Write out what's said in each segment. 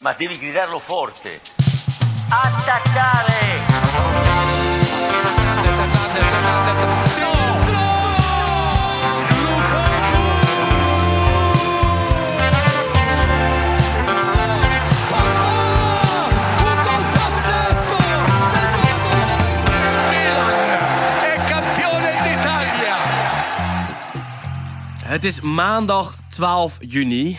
ma devi gridarlo forte. Attaccare! Het is maandag 12 juni.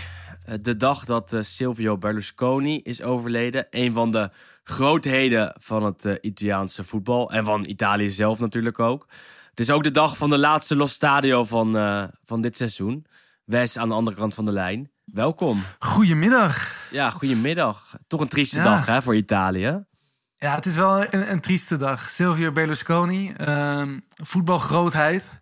Eh, De dag dat eh, Silvio Berlusconi is overleden. Een van de grootheden van het eh, Italiaanse voetbal. En van Italië zelf natuurlijk ook. Het is ook de dag van de laatste Los Stadio van, van dit seizoen. Wes aan de andere kant van de lijn. Welkom. Goedemiddag. Ja, goedemiddag. Toch een trieste Ja. dag hè, voor Italië. Ja, het is wel een, een trieste dag. Silvio Berlusconi, ehm, voetbalgrootheid.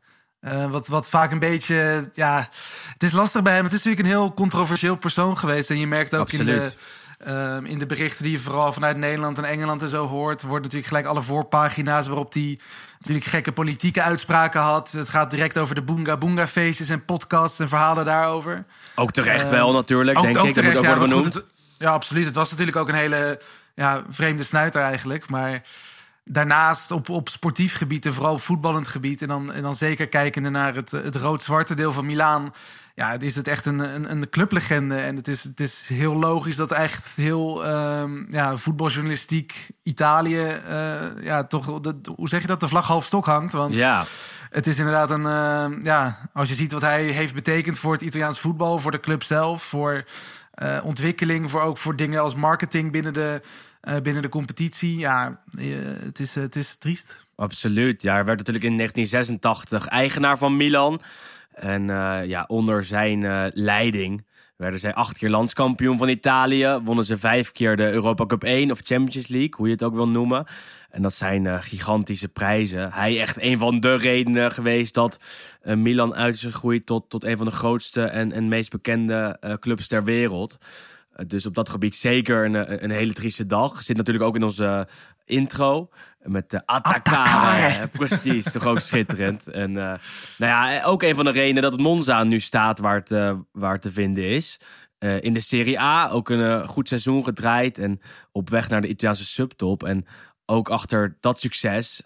Eh, wat, wat vaak een beetje, ja, het is lastig bij hem. Het is natuurlijk een heel controversieel persoon geweest. En je merkt ook in de, ehm, in de berichten die je vooral vanuit Nederland en Engeland en zo hoort, wordt natuurlijk gelijk alle voorpagina's waarop hij natuurlijk gekke politieke uitspraken had. Het gaat direct over de Boonga Boonga feestjes en podcasts en verhalen daarover. Ook terecht Eh, wel natuurlijk, Ook- denk ook ik. Dat moet ook ja, worden benoemd. goed, het- ja, absoluut. Het was natuurlijk ook een hele ja, vreemde snuiter eigenlijk. Maar daarnaast op, op sportief gebied en vooral op voetballend gebied... en dan, en dan zeker kijkende naar het, het rood-zwarte deel van Milaan... ja, het is het echt een, een, een clublegende. En het is, het is heel logisch dat echt heel ehm, ja, voetbaljournalistiek Italië... eh, ja, toch, de, hoe zeg je dat, de vlag half stok hangt. Want Ja, het is inderdaad een, eh, ja, als je ziet wat hij heeft betekend voor het Italiaans voetbal, voor de club zelf, voor eh, ontwikkeling, voor ook voor dingen als marketing binnen de, binnen de competitie. Ja, eh, het, is, het is triest. Absoluut. Ja, hij werd natuurlijk in 1986 eigenaar van Milan. En eh, ja, onder zijn eh, leiding werden zij acht keer landskampioen van Italië. Wonnen ze vijf keer de Europa Cup 1 of Champions League, hoe je het ook wil noemen. En dat zijn eh, gigantische prijzen. Hij echt een van de redenen geweest dat eh, Milan uit is gegroeid tot, tot een van de grootste en, en meest bekende eh, clubs ter wereld. Eh, Dus op dat gebied zeker een, eh, een hele trieste dag. Zit natuurlijk ook in onze eh, intro met de. Attaccare. Precies, toch ook schitterend. En nou ja, ook een van de redenen dat het Monza nu staat waar het, waar het te vinden is. In de Serie A ook een goed seizoen gedraaid en op weg naar de Italiaanse subtop. En ook achter dat succes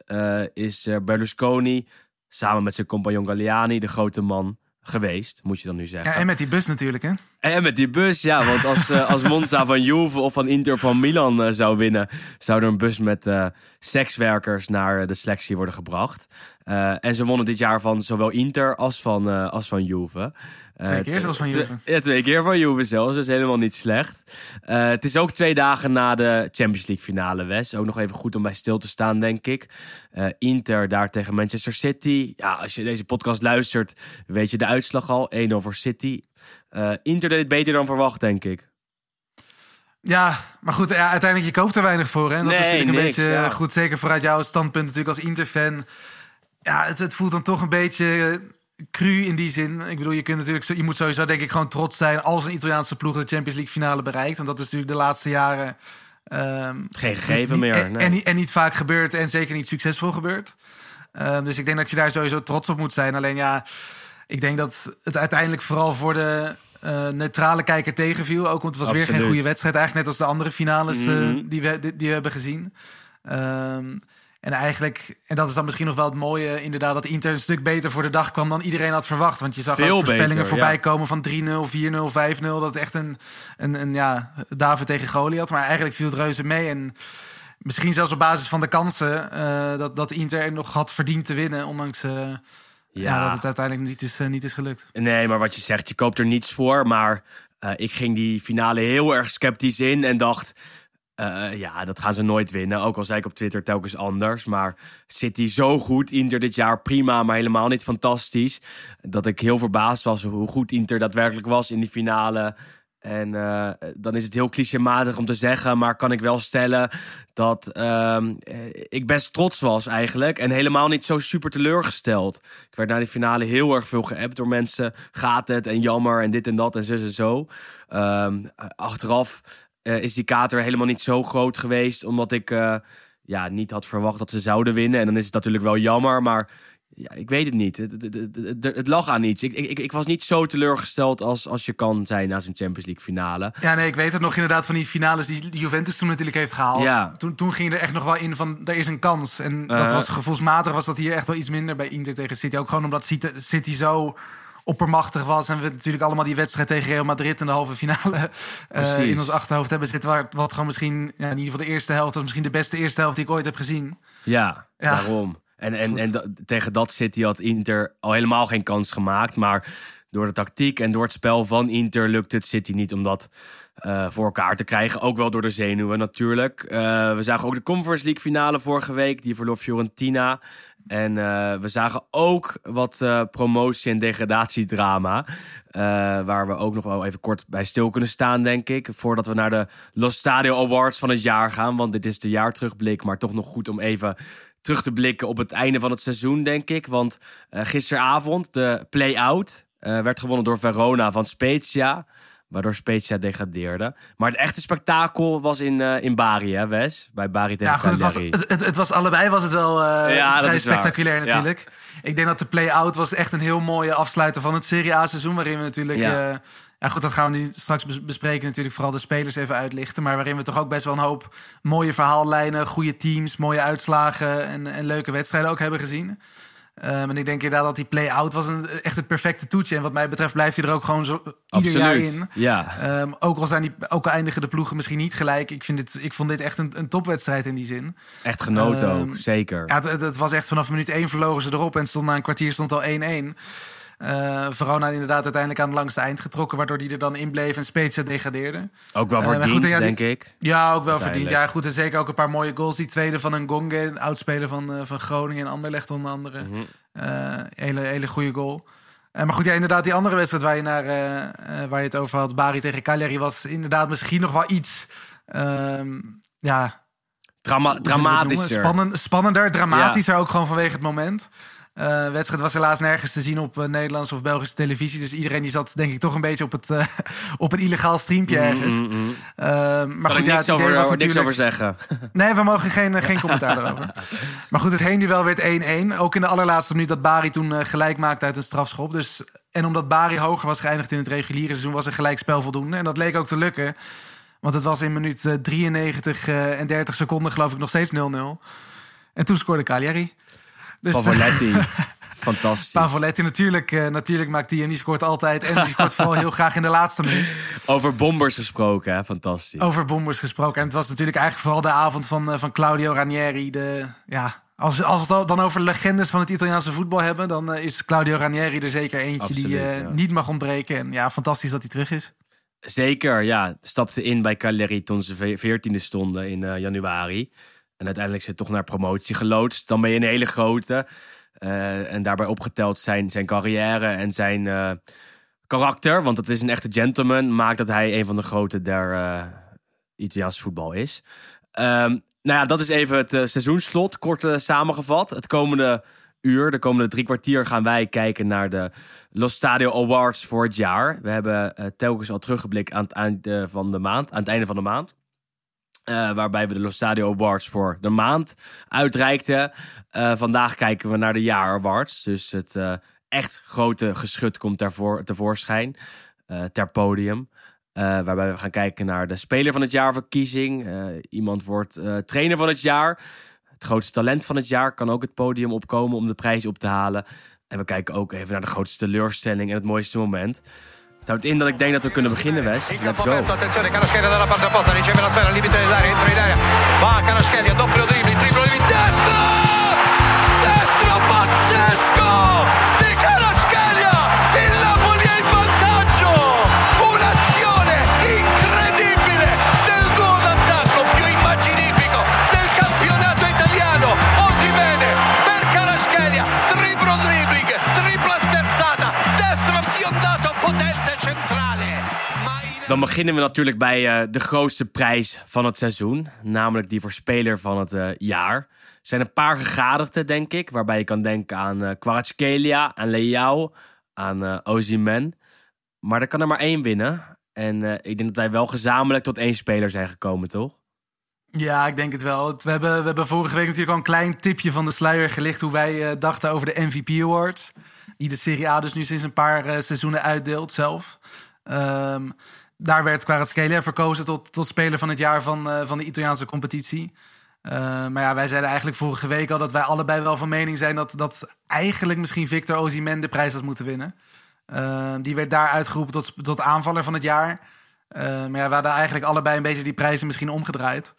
is Berlusconi samen met zijn compagnon Galliani de grote man geweest, moet je dan nu zeggen. Ja, en met die bus natuurlijk, hè? En met die bus, ja. Want als, eh, als Monza van Juve of van Inter van Milan eh, zou winnen... zou er een bus met eh, sekswerkers naar de selectie worden gebracht. En ze wonnen dit jaar van zowel Inter als van, als van Juve. Twee keer zelfs van Juve. Ja, twee keer van Juve zelfs. Dat is helemaal niet slecht. Het is ook twee dagen na de Champions League finale, Wes. Ook nog even goed om bij stil te staan, denk ik. Inter daar tegen Manchester City. Ja, als je deze podcast luistert, weet je de uitslag al. 1-0 voor City. Eh, Inter deed het beter dan verwacht, denk ik. Ja, maar goed, ja, uiteindelijk, je koopt er weinig voor. Hè? En dat Nee, is natuurlijk een niks, beetje ja. goed, zeker vanuit jouw standpunt natuurlijk als Inter-fan. Ja, het, het voelt dan toch een beetje cru in die zin. Ik bedoel, je, kunt natuurlijk, je moet sowieso denk ik gewoon trots zijn als een Italiaanse ploeg de Champions League finale bereikt. Want dat is natuurlijk de laatste jaren... ehm, Geen is gegeven meer. En, nee. en, niet- en niet vaak gebeurd en zeker niet succesvol gebeurd. Ehm, dus ik denk dat je daar sowieso trots op moet zijn. Alleen ja, ik denk dat het uiteindelijk vooral voor de eh, neutrale kijker tegenviel. Ook want het was weer geen goede wedstrijd. Eigenlijk net als de andere finales eh, Mhm. die, we, die, die we hebben gezien. Ehm, en eigenlijk, en dat is dan misschien nog wel het mooie, inderdaad, dat Inter een stuk beter voor de dag kwam dan iedereen had verwacht. Want je zag Veel ook voorspellingen beter, voorbij ja. komen van 3-0, 4-0, 5-0. Dat echt een, een, een ja, David tegen Goliath. Maar eigenlijk viel het reuze mee. En misschien zelfs op basis van de kansen eh, dat, dat Inter er nog had verdiend te winnen. Ondanks ja. dat het uiteindelijk niet is, eh, niet is gelukt. Nee, maar wat je zegt, je koopt er niets voor. Maar eh, ik ging die finale heel erg sceptisch in en dacht... eh, ja, dat gaan ze nooit winnen. Ook al zei ik op Twitter telkens anders. Maar City zo goed, Inter dit jaar prima, maar helemaal niet fantastisch. Dat ik heel verbaasd was hoe goed Inter daadwerkelijk was in die finale. En eh, dan is het heel clichématig om te zeggen, maar kan ik wel stellen dat ehm, eh, ik best trots was eigenlijk. En helemaal niet zo super teleurgesteld. Ik werd na die finale heel erg veel geappt door mensen. Gaat het en jammer en dit en dat en zo en zo. Ehm, achteraf eh, is die kater helemaal niet zo groot geweest, omdat ik ja, niet had verwacht dat ze zouden winnen. En dan is het natuurlijk wel jammer, maar ja, ik weet het niet. Het, het, het, het- het lag aan iets. Ik, ik, ik was niet zo teleurgesteld als, als je kan zijn na zo'n Champions League finale. Ja, nee, ik weet het nog inderdaad van die finales die Juventus toen natuurlijk heeft gehaald. Ja. Toen, toen ging er echt nog wel in van, er is een kans. En dat Uh-huh. was gevoelsmatig was dat hier echt wel iets minder bij Inter tegen City. Ook gewoon omdat City, City zo oppermachtig was. En we natuurlijk allemaal die wedstrijd tegen Real Madrid in de halve finale eh, in ons achterhoofd hebben zitten. Waar, wat gewoon misschien, ja, in ieder geval de eerste helft, was misschien de beste eerste helft die ik ooit heb gezien. Ja, Ja. daarom. En, en, en da- tegen dat City had Inter al helemaal geen kans gemaakt. Maar door de tactiek en door het spel van Inter lukt het City niet om dat eh, voor elkaar te krijgen. Ook wel door de zenuwen natuurlijk. Eh, we zagen ook de Conference League finale vorige week. Die verloor Fiorentina. En eh, we zagen ook wat promotie- en degradatiedrama. waar we ook nog wel even kort bij stil kunnen staan, denk ik. Voordat we naar de Los Stadio Awards van het jaar gaan. Want dit is de jaarterugblik. Maar toch nog goed om even terug te blikken op het einde van het seizoen, denk ik. Want eh, gisteravond, de play-out, eh, werd gewonnen door Verona van Spezia. Waardoor Spezia degradeerde. Maar het echte spektakel was in, eh, in Bari, hè Wes? Bij Bari tegen Ja, goed, het was, Cagliari. het, het, het was allebei was het wel Ja, vrij waar. spectaculair Ja. natuurlijk. Ik denk dat de play-out was echt een heel mooie afsluiter van het Serie A-seizoen. Waarin we natuurlijk... Ja. Ja. ja, goed, dat gaan we nu straks bes- bespreken. Natuurlijk vooral de spelers even uitlichten. Maar waarin we toch ook best wel een hoop mooie verhaallijnen... goede teams, mooie uitslagen en, en leuke wedstrijden ook hebben gezien. Ehm, en ik denk inderdaad dat die play-out was een, echt het perfecte toetje. En wat mij betreft blijft hij er ook gewoon zo ieder jaar Absoluut. in. Ja. Ehm, ook, al zijn die, ook al eindigen de ploegen misschien niet gelijk. Ik, vind dit, ik vond dit echt een, een topwedstrijd in die zin. Echt genoten Ehm, ook, zeker. Ja, het, het, was echt vanaf minuut 1 verlogen ze erop. En stond na een kwartier stond al 1-1. Eh Verona inderdaad uiteindelijk aan het langste eind getrokken. Waardoor die er dan in bleef en Spezia degradeerde. ook wel eh, verdiend, goed, ja, die- denk ik. Ja, ook wel verdiend. Ja, goed. En zeker ook een paar mooie goals. Die tweede van een Gonge, oudspeler van, eh, van Groningen en Anderlecht onder andere. Eh, hele, hele goede goal. Maar goed, ja, inderdaad, die andere wedstrijd waar je, naar, waar je het over had, Bari tegen Cagliari, was inderdaad misschien nog wel iets. ehm, ja, Drama dramatischer. Spannend, spannender, dramatischer ook gewoon vanwege het moment. Eh, de wedstrijd was helaas nergens te zien op eh, Nederlandse of Belgische televisie. Dus iedereen die zat denk ik toch een beetje op, het, eh, op een illegaal streampje ergens. Mm, mm, mm. Eh, maar Kan goed, ik ja, niks, over, was niks natuurlijk- over zeggen. Nee, we mogen geen, geen commentaar erover. Maar goed, het heenduel werd 1-1. Ook in de allerlaatste minuut dat Bari toen gelijk maakte uit een strafschop. Dus, en omdat Bari hoger was geëindigd in het reguliere seizoen... was een gelijkspel voldoende. En dat leek ook te lukken. Want het was in minuut eh, 93 eh, en 30 seconden geloof ik nog steeds 0-0. En toen scoorde Cagliari. Dus, Pavoletti. Fantastisch. Pavoletti natuurlijk, eh, natuurlijk maakt hij en die scoort altijd. En die scoort vooral heel graag in de laatste minuut. Over bombers gesproken, hè? Fantastisch. Over bombers gesproken. En het was natuurlijk eigenlijk vooral de avond van, eh, van Claudio Ranieri. De, ja, als, als we het dan over legendes van het Italiaanse voetbal hebben... dan eh, is Claudio Ranieri er zeker eentje die Absoluut, ja. niet mag ontbreken. En ja, fantastisch dat hij terug is. Zeker, ja. Stapte in bij Cagliari toen ze ve- veertiende stonden in januari. En uiteindelijk ze toch naar promotie geloodst. Dan ben je een hele grote. Eh, en daarbij opgeteld zijn, zijn carrière en zijn eh, karakter. Want het is een echte gentleman. Maakt dat hij een van de grote der eh Italiaans voetbal is. Ehm, nou ja, dat is even het seizoensslot. Kort samengevat. Het komende uur, de komende drie kwartier... gaan wij kijken naar de Los Stadio Awards voor het jaar. We hebben telkens al teruggeblikt aan het einde van de maand. Aan het einde van de maand. Eh, waarbij we de Los Stadio Awards voor de maand uitreikten. Eh, vandaag kijken we naar de jaar awards. Dus het eh, echt grote geschut komt daarvoor tevoorschijn. ter podium. Waarbij we gaan kijken naar de speler van het jaar verkiezing. Iemand wordt trainer van het jaar. Het grootste talent van het jaar kan ook het podium opkomen om de prijs op te halen. En we kijken ook even naar de grootste teleurstelling en het mooiste moment. Houdt in dat ik denk dat we kunnen beginnen, Wes. Let's go. attenzione Canoschelia dalla parte opposta, riceve la sfera al limite dell'area, entra in area, va Canoschelia, doppio dribbling, triplo di destro! Destro pazzesco Dan beginnen we natuurlijk bij eh, de grootste prijs van het seizoen. Namelijk die voor speler van het eh, jaar. Er zijn een paar gegadigden, denk ik. Waarbij je kan denken aan Kvaratskhelia, aan Leao, aan Osimhen. Maar er kan er maar één winnen. En ik denk dat wij wel gezamenlijk tot één speler zijn gekomen, toch? Ja, ik denk het wel. We hebben, we hebben vorige week natuurlijk al een klein tipje van de sluier gelicht... hoe wij uh, dachten over de MVP Awards. Die de Serie A dus nu sinds een paar uh, seizoenen uitdeelt zelf. Um, daar werd Kvaratskhelia verkozen tot, tot speler van het jaar van, uh, van de Italiaanse competitie. maar ja, wij zeiden eigenlijk vorige week al dat wij allebei wel van mening zijn... dat, dat eigenlijk misschien Victor Osimhen de prijs had moeten winnen. Ehm, die werd daar uitgeroepen tot, tot aanvaller van het jaar... maar ja, we hadden eigenlijk allebei een beetje die prijzen misschien omgedraaid.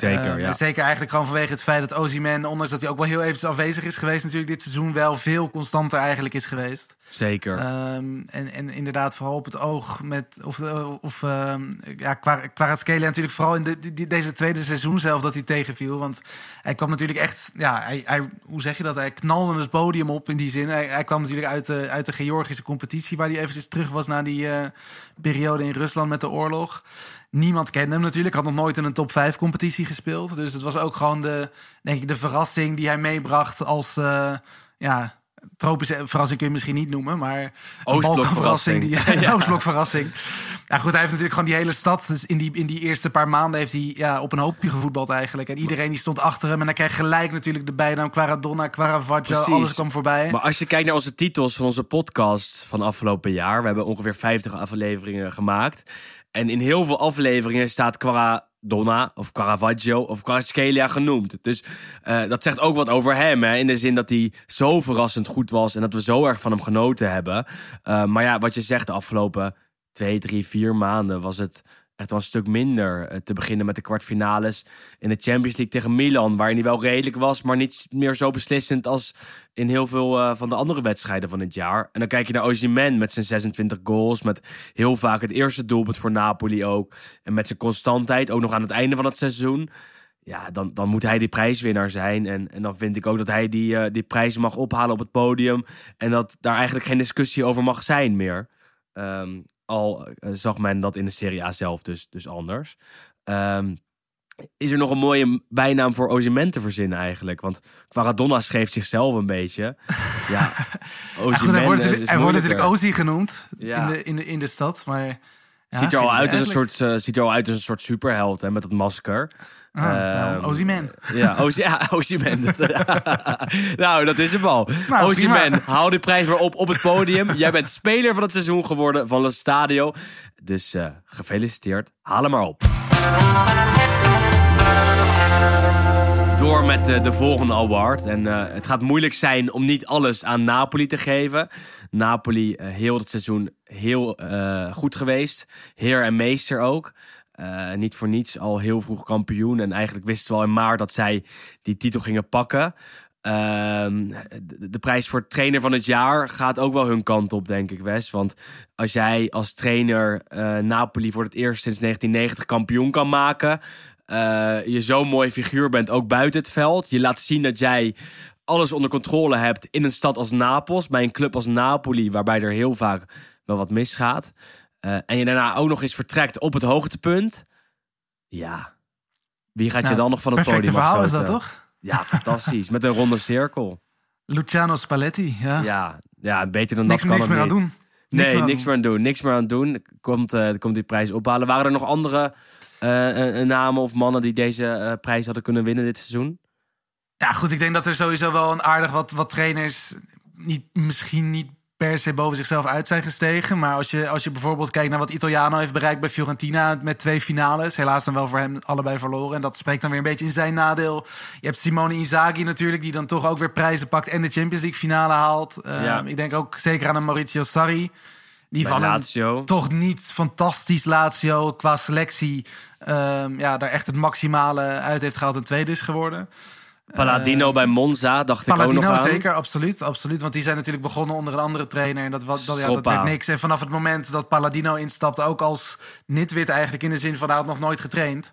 Zeker, uh, ja. Zeker eigenlijk gewoon vanwege het feit dat Ozyman, ondanks dat hij ook wel heel eventjes afwezig is geweest, natuurlijk dit seizoen wel veel constanter eigenlijk is geweest. Zeker. Um, en, en inderdaad vooral op het oog met, of, of um, ja, qua, qua het scalen natuurlijk vooral in de, die, deze tweede seizoen zelf dat hij tegenviel. Want hij kwam natuurlijk echt, ja, hij, hij, hoe zeg je dat? Hij knalde het podium op in die zin. Hij, hij kwam natuurlijk uit de, uit de Georgische competitie, waar hij eventjes terug was na die uh, periode in Rusland met de oorlog. Niemand kende hem natuurlijk. Had nog nooit in een top 5 competitie gespeeld. Dus het was ook gewoon de, denk ik, de verrassing die hij meebracht als uh, ja, tropische verrassing kun je misschien niet noemen, maar Oostblokverrassing. Die, ja. Oostblokverrassing. Ja, goed, hij heeft natuurlijk gewoon die hele stad. Dus in die, in die eerste paar maanden heeft hij ja, op een hoopje gevoetbald eigenlijk. En iedereen die stond achter hem. En dan kreeg gelijk natuurlijk de bijnaam Quaradonna, Quaravaggio. Alles kwam voorbij. Maar als je kijkt naar onze titels van onze podcast van afgelopen jaar. We hebben ongeveer 50 afleveringen gemaakt. En in heel veel afleveringen staat Quaradonna of Caravaggio of Kvaratskhelia genoemd. Dus uh, dat zegt ook wat over hem. Hè? In de zin dat hij zo verrassend goed was en dat we zo erg van hem genoten hebben. Uh, maar ja, wat je zegt, de afgelopen twee, drie, vier maanden was het echt wel een stuk minder. Uh, te beginnen met de kwartfinales in de Champions League tegen Milan. Waarin hij wel redelijk was, maar niet meer zo beslissend als in heel veel uh, van de andere wedstrijden van het jaar. En dan kijk je naar Osimhen met zijn 26 goals. Met heel vaak het eerste doelpunt voor Napoli ook. En met zijn constantheid, ook nog aan het einde van het seizoen. Ja, dan, dan moet hij die prijswinnaar zijn. En, en dan vind ik ook dat hij die, uh, die prijzen mag ophalen op het podium. En dat daar eigenlijk geen discussie over mag zijn meer. Um, al uh, zag men dat in de Serie A zelf dus, dus anders. Um, is er nog een mooie bijnaam voor Ozyman te verzinnen eigenlijk? Want Quaradonna schreef zichzelf een beetje. Ja, Ozyman ja, wordt, natuurlijk Ozy genoemd ja. in, de, in, de, in de stad, maar... Ja, ziet, er al uit als een soort, uh, ziet er al uit als een soort superheld hè, met dat masker. Ah, nou, Ozyman. Ja, Ozy ja Ozyman. nou, dat is hem al. Nou, Ozyman, haal die prijs maar op op het podium. Jij bent speler van het seizoen geworden van het Stadio. Dus uh, gefeliciteerd. Haal hem maar op. Door met de, de volgende award. En uh, het gaat moeilijk zijn om niet alles aan Napoli te geven. Napoli uh, heel het seizoen heel goed geweest. Heer en meester ook. niet voor niets al heel vroeg kampioen. En eigenlijk wisten we al in maart dat zij die titel gingen pakken. Ehm, de, de, prijs voor trainer van het jaar gaat ook wel hun kant op, denk ik, Wes. Want als jij als trainer Napoli voor het eerst sinds 1990 kampioen kan maken uh, je zo'n mooi figuur bent, ook buiten het veld. Je laat zien dat jij alles onder controle hebt in een stad als Napels. Bij een club als Napoli, waarbij er heel vaak wel wat misgaat. Uh, en je daarna ook nog eens vertrekt op het hoogtepunt. Ja, wie gaat nou, je dan nog van het podium verhaal is dat toch? Ja, fantastisch. Met een ronde cirkel. Luciano Spalletti, ja. Ja, ja beter dan niks, dat kan niks meer aan doen. Niks nee, meer niks meer aan doen. Niks meer aan doen. Komt, uh, komt die prijs ophalen. Waren er nog andere uh, namen of mannen die deze prijs hadden kunnen winnen dit seizoen? Ja, goed. Ik denk dat er sowieso wel een aardig wat, wat trainers niet, misschien niet per se boven zichzelf uit zijn gestegen. Maar als je, als je bijvoorbeeld kijkt naar wat Italiano heeft bereikt bij Fiorentina met twee finales. Helaas dan wel voor hem allebei verloren. En dat spreekt dan weer een beetje in zijn nadeel. Je hebt Simone Inzaghi natuurlijk, die dan toch ook weer prijzen pakt en de Champions League finale haalt. Ja. Ik denk ook zeker aan een Maurizio Sarri. Die bij van Lazio. Een toch niet fantastisch Lazio qua selectie. Um, ja, daar echt het maximale uit heeft gehaald en tweede is geworden. Paladino uh, bij Monza, dacht Paladino, ik ook nog aan. zeker, absoluut, absoluut. Want die zijn natuurlijk begonnen onder een andere trainer. En dat, was, dat, ja, dat werd niks. En vanaf het moment dat Paladino instapte, ook als nitwit eigenlijk... in de zin van, hij had nog nooit getraind...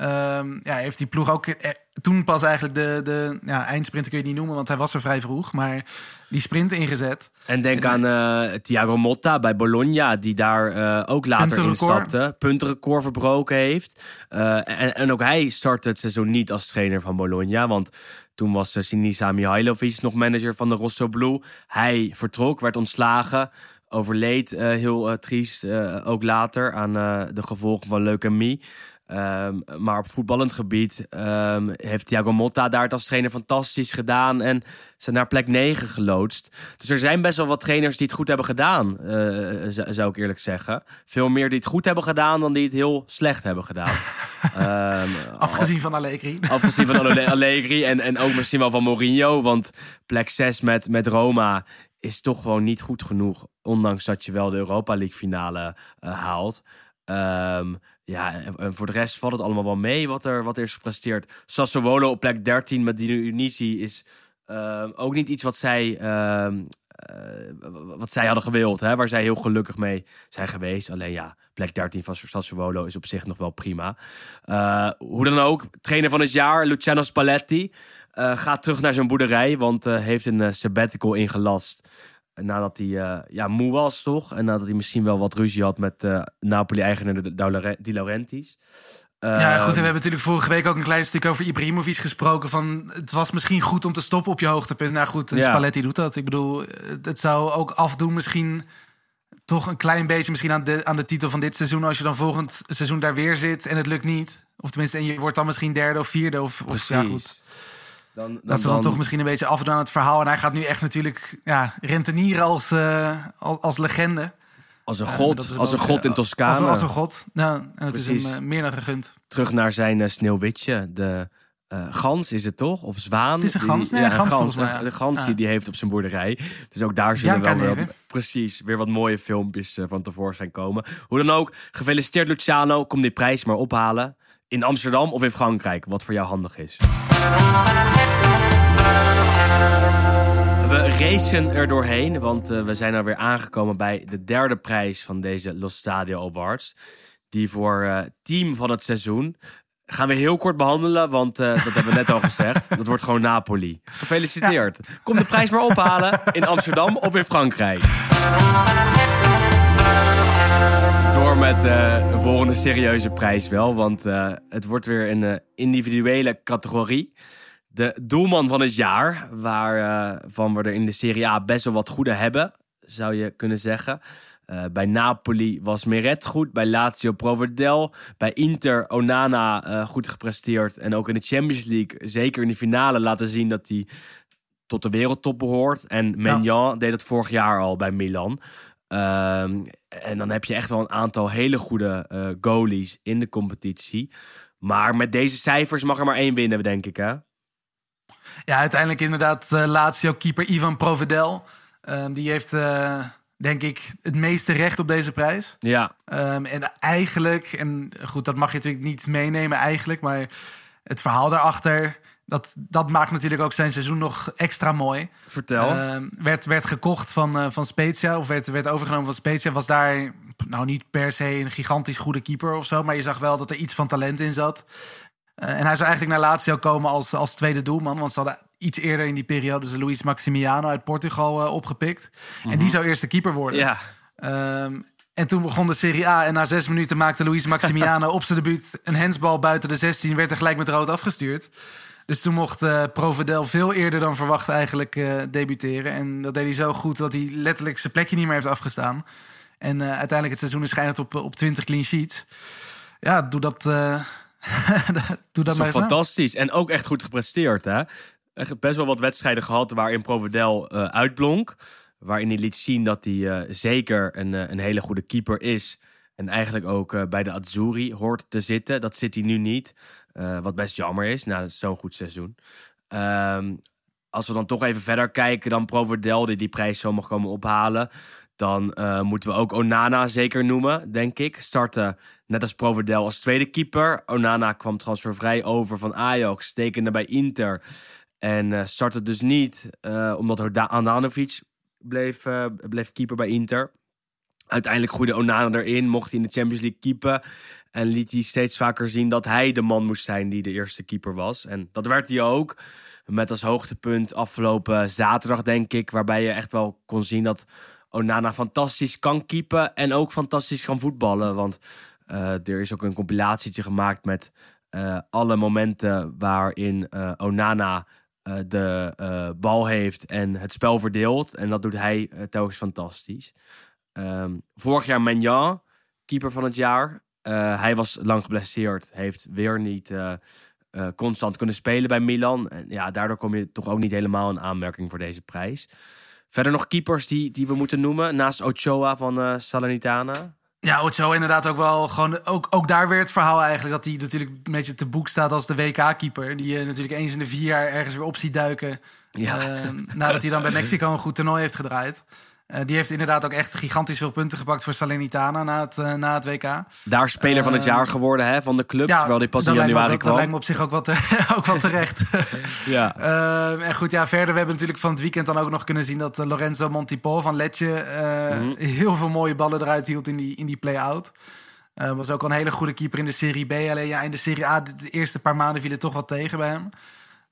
Um, ja, heeft die ploeg ook eh, toen pas eigenlijk de, de ja, eindsprinter kun je niet noemen, want hij was er vrij vroeg. Maar die sprint ingezet. En denk en, aan uh, Thiago Motta bij Bologna, die daar uh, ook later instapte. Puntenrecord verbroken heeft. Uh, en, en ook hij startte het seizoen niet als trainer van Bologna. Want toen was Sinisa Mihailovic nog manager van de Rosso Blue. Hij vertrok, werd ontslagen. Overleed heel triest, ook later aan de gevolgen van leukemie. Ehm, maar op voetballend gebied ehm, heeft Thiago Motta daar het als trainer fantastisch gedaan. En ze naar plek 9 geloodst. Dus er zijn best wel wat trainers die het goed hebben gedaan, eh, zou ik eerlijk zeggen. Veel meer die het goed hebben gedaan dan die het heel slecht hebben gedaan. Ehm, Afgezien van Allegri. Afgezien van Alle- Allegri en, en ook misschien wel van Mourinho. Want plek 6 met, met Roma is toch gewoon niet goed genoeg. Ondanks dat je wel de Europa League finale eh, haalt. Ehm, ja, en, voor de rest valt het allemaal wel mee wat er, wat er is gepresteerd. Sassuolo op plek 13 met Dionisi is ehm, ook niet iets wat zij, ehm, eh, wat zij hadden gewild. Hè, waar zij heel gelukkig mee zijn geweest. Alleen ja, plek 13 van Sassuolo is op zich nog wel prima. Eh, hoe dan ook, trainer van het jaar, Luciano Spalletti, eh, gaat terug naar zijn boerderij. Want heeft een sabbatical ingelast. Nadat hij eh, ja, moe was, toch? En nadat hij misschien wel wat ruzie had met eh, Napoli-eigenaar Di Laurentiis. Ja, goed. En we Ehm, hebben natuurlijk vorige week ook een klein stuk over Ibrahimovic gesproken. Van het was misschien goed om te stoppen op je hoogtepunt. Nou goed, en Ja. Spalletti doet dat. Ik bedoel, het- zou ook afdoen misschien toch een klein beetje misschien aan de, aan de titel van dit seizoen. Als je dan volgend seizoen daar weer zit en het lukt niet. Of tenminste, en je wordt dan misschien derde of vierde. Of, of Precies. ja, goed. Dan, dan, Dat ze dan, toch misschien een beetje afdoen aan het verhaal. En hij gaat nu echt natuurlijk ja, rentenieren als, eh, als, als legende. als een god, als een god in Toscane. Als, als een god. Nou, en het is hem meer dan gegund. Terug naar zijn eh, sneeuwwitje. De eh, gans is het toch? Of zwaan? Het is een Die- gans. Nee, ja, een gans volgens mij, ja. De gans die Ja. die heeft op zijn boerderij. Dus ook daar zullen wel weer, precies, weer wat mooie filmpjes van tevoorschijn komen. Hoe dan ook, gefeliciteerd Luciano. Kom die prijs maar ophalen. In Amsterdam of in Frankrijk, wat voor jou handig is. We racen er doorheen, want eh, we zijn alweer aangekomen bij de derde prijs van deze Los Stadio Awards. Die voor eh, team van het seizoen gaan we heel kort behandelen, want eh, dat hebben we net al gezegd. Dat wordt gewoon Napoli. Gefeliciteerd. Kom de prijs maar ophalen in Amsterdam of in Frankrijk. Door met eh, een volgende serieuze prijs wel, want eh, het wordt weer een eh, individuele categorie. De doelman van het jaar, waarvan we er in de Serie A best wel wat goede hebben, zou je kunnen zeggen. Bij Napoli was Meret goed, bij Lazio Provedel, bij Inter Onana goed gepresteerd. En ook in de Champions League, zeker in de finale, laten zien dat hij tot de wereldtop behoort. En Maignan deed dat vorig jaar al bij Milan. Ehm, en dan heb je echt wel een aantal hele goede eh, goalies in de competitie. Maar met deze cijfers mag er maar één winnen, denk ik, hè? Ja, uiteindelijk inderdaad uh, Lazio-keeper Ivan Provedel. Um, die heeft, uh, denk ik, het meeste recht op deze prijs. Ja. Um, en eigenlijk, en goed, dat mag je natuurlijk niet meenemen eigenlijk... maar het verhaal daarachter, dat, dat maakt natuurlijk ook zijn seizoen nog extra mooi. Vertel. Um, werd, werd gekocht van, uh, van Spezia, of werd, werd overgenomen van Spezia. Was daar nou niet per se een gigantisch goede keeper of zo... maar je zag wel dat er iets van talent in zat... Uh, en hij zou eigenlijk naar Lazio komen als, als tweede doelman. Want ze hadden iets eerder in die periode ze Luis Maximiano uit Portugal uh, opgepikt. En die zou eerste keeper worden. Ja. Um, en toen begon de Serie A. En na zes minuten maakte Luis Maximiano op zijn debuut een hensbal buiten de 16. Werd er gelijk met rood afgestuurd. Dus toen mocht uh, Provedel veel eerder dan verwacht eigenlijk uh, debuteren. En dat deed hij zo goed dat hij letterlijk zijn plekje niet meer heeft afgestaan. En uh, uiteindelijk het seizoen is schijnend op, op 20 clean sheets. Ja, doe dat... Doe dat, dat is fantastisch. En ook echt goed gepresteerd. Hè? Echt best wel wat wedstrijden gehad waarin Provedel uitblonk. Waarin hij liet zien dat hij zeker een, een hele goede keeper is. En eigenlijk ook bij de Azzurri hoort te zitten. Dat zit hij nu niet. Wat best jammer is na zo'n goed seizoen. Um, als we dan toch even verder kijken dan Provedel die die prijs zo mag komen ophalen. Dan uh, moeten we ook Onana zeker noemen, denk ik. Startte net als Provedel als tweede keeper. Onana kwam transfervrij over van Ajax, tekende bij Inter. En uh, startte dus niet, omdat Andanovic bleef, bleef keeper bij Inter. Uiteindelijk groeide Onana erin, mocht hij in de Champions League keepen. En liet hij steeds vaker zien dat hij de man moest zijn die de eerste keeper was. En dat werd hij ook. Met als hoogtepunt afgelopen zaterdag, denk ik. Waarbij je echt wel kon zien dat Onana fantastisch kan keepen en ook fantastisch kan voetballen. Want uh, er is ook een compilatietje gemaakt met uh, alle momenten waarin uh, Onana de bal heeft en het spel verdeelt. En dat doet hij telkens fantastisch. Um, vorig jaar Maignan, keeper van het jaar. Eh, hij was lang geblesseerd, heeft weer niet eh, eh, constant kunnen spelen bij Milan. En ja, daardoor kom je toch ook niet helemaal in aanmerking voor deze prijs. Verder nog keepers die, die we moeten noemen, naast Ochoa van Salernitana. Ja, Ocho inderdaad ook wel gewoon... Ook, ook daar weer het verhaal eigenlijk... dat hij natuurlijk een beetje te boek staat als de WK-keeper. Die je natuurlijk eens in de vier jaar ergens weer op ziet duiken. Ja. Eh, nadat hij dan bij Mexico een goed toernooi heeft gedraaid. Eh, die heeft inderdaad ook echt gigantisch veel punten gepakt voor Salernitana na het, eh, na het WK. Daar speler van het jaar geworden hè, van de club, terwijl die pas in me januari wel- kwam. Dat lijkt me op zich ook te- ook wel terecht. Ja. Eh, en goed, ja, verder, we hebben natuurlijk van het weekend dan ook nog kunnen zien... dat eh, Lorenzo Montipol van Letje Mhm. heel veel mooie ballen eruit hield in die, in die play-out. Eh, was ook al een hele goede keeper in de Serie B. Alleen ja, in de Serie A, de, de eerste paar maanden viel het toch wat tegen bij hem.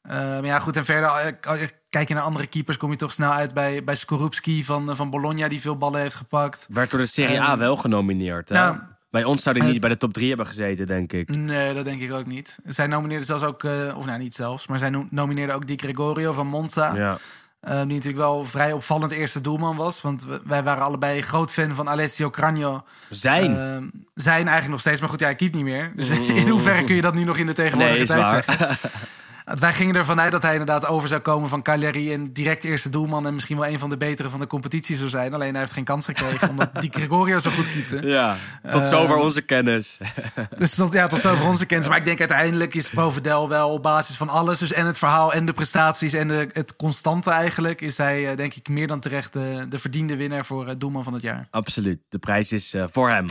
Eh, maar ja, goed, en verder, eh, je- kijk je naar andere keepers... kom je toch snel uit bij, bij Skorupski van, eh, van Bologna... die veel ballen heeft gepakt. Werd door de Serie A Ehm, wel genomineerd. Hè? ja. Bij ons zou hij Eh, niet bij de top 3 hebben gezeten, denk ik. Nee, dat denk ik ook niet. Zij nomineerden zelfs ook, eh, of nou niet zelfs... maar zij no- nomineerden ook Di Gregorio van Monza... Ja. Eh, die natuurlijk wel vrij opvallend eerste doelman was. Want wij waren allebei groot fan van Alessio Cragno. Zijn. Eh, zijn eigenlijk nog steeds. Maar goed, ja, hij keept niet meer. Dus in hoeverre kun je dat nu nog in de tegenwoordige nee, tijd waar. zeggen? Wij gingen ervan uit dat hij inderdaad over zou komen van Cagliari... en direct eerste doelman en misschien wel een van de betere van de competitie zou zijn. Alleen hij heeft geen kans gekregen, omdat die Gregorio zo goed keepte. ja, tot Eh, zover onze kennis. Dus tot, ja, tot zover onze kennis. Maar ik denk uiteindelijk is Provedel wel op basis van alles... dus en het verhaal en de prestaties en de, het constante eigenlijk... is hij eh, denk ik meer dan terecht de, de verdiende winnaar voor eh, doelman van het jaar. Absoluut. De prijs is eh, voor hem.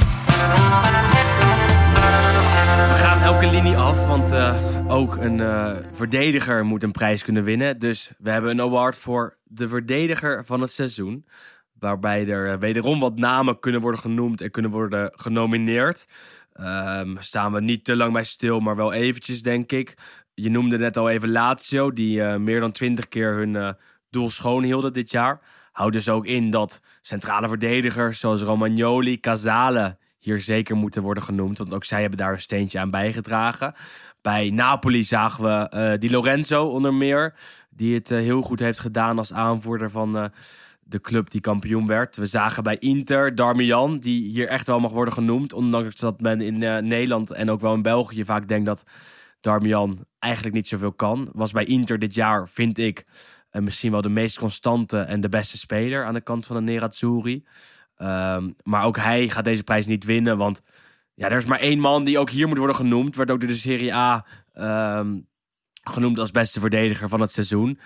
We gaan elke linie af, want eh, ook een eh, verdediger moet een prijs kunnen winnen. Dus we hebben een award voor de verdediger van het seizoen. Waarbij er eh, wederom wat namen kunnen worden genoemd en kunnen worden genomineerd. Ehm, staan we niet te lang bij stil, maar wel eventjes, denk ik. Je noemde net al even Lazio, die meer dan twintig keer hun doel schoon hielden dit jaar. Houdt dus ook in dat centrale verdedigers zoals Romagnoli, Casale hier zeker moeten worden genoemd. Want ook zij hebben daar een steentje aan bijgedragen. Bij Napoli zagen we eh Di Lorenzo onder meer. Die het eh, heel goed heeft gedaan als aanvoerder van eh, de club die kampioen werd. We zagen bij Inter Darmian, die hier echt wel mag worden genoemd. Ondanks dat men in Nederland en ook wel in België vaak denkt dat Darmian eigenlijk niet zoveel kan. Was bij Inter dit jaar, vind ik, misschien wel de meest constante en de beste speler aan de kant van de Nerazzurri. Ehm, maar ook hij gaat deze prijs niet winnen, want ja, er is maar één man die ook hier moet worden genoemd. Werd ook door de Serie A ehm, genoemd als beste verdediger van het seizoen.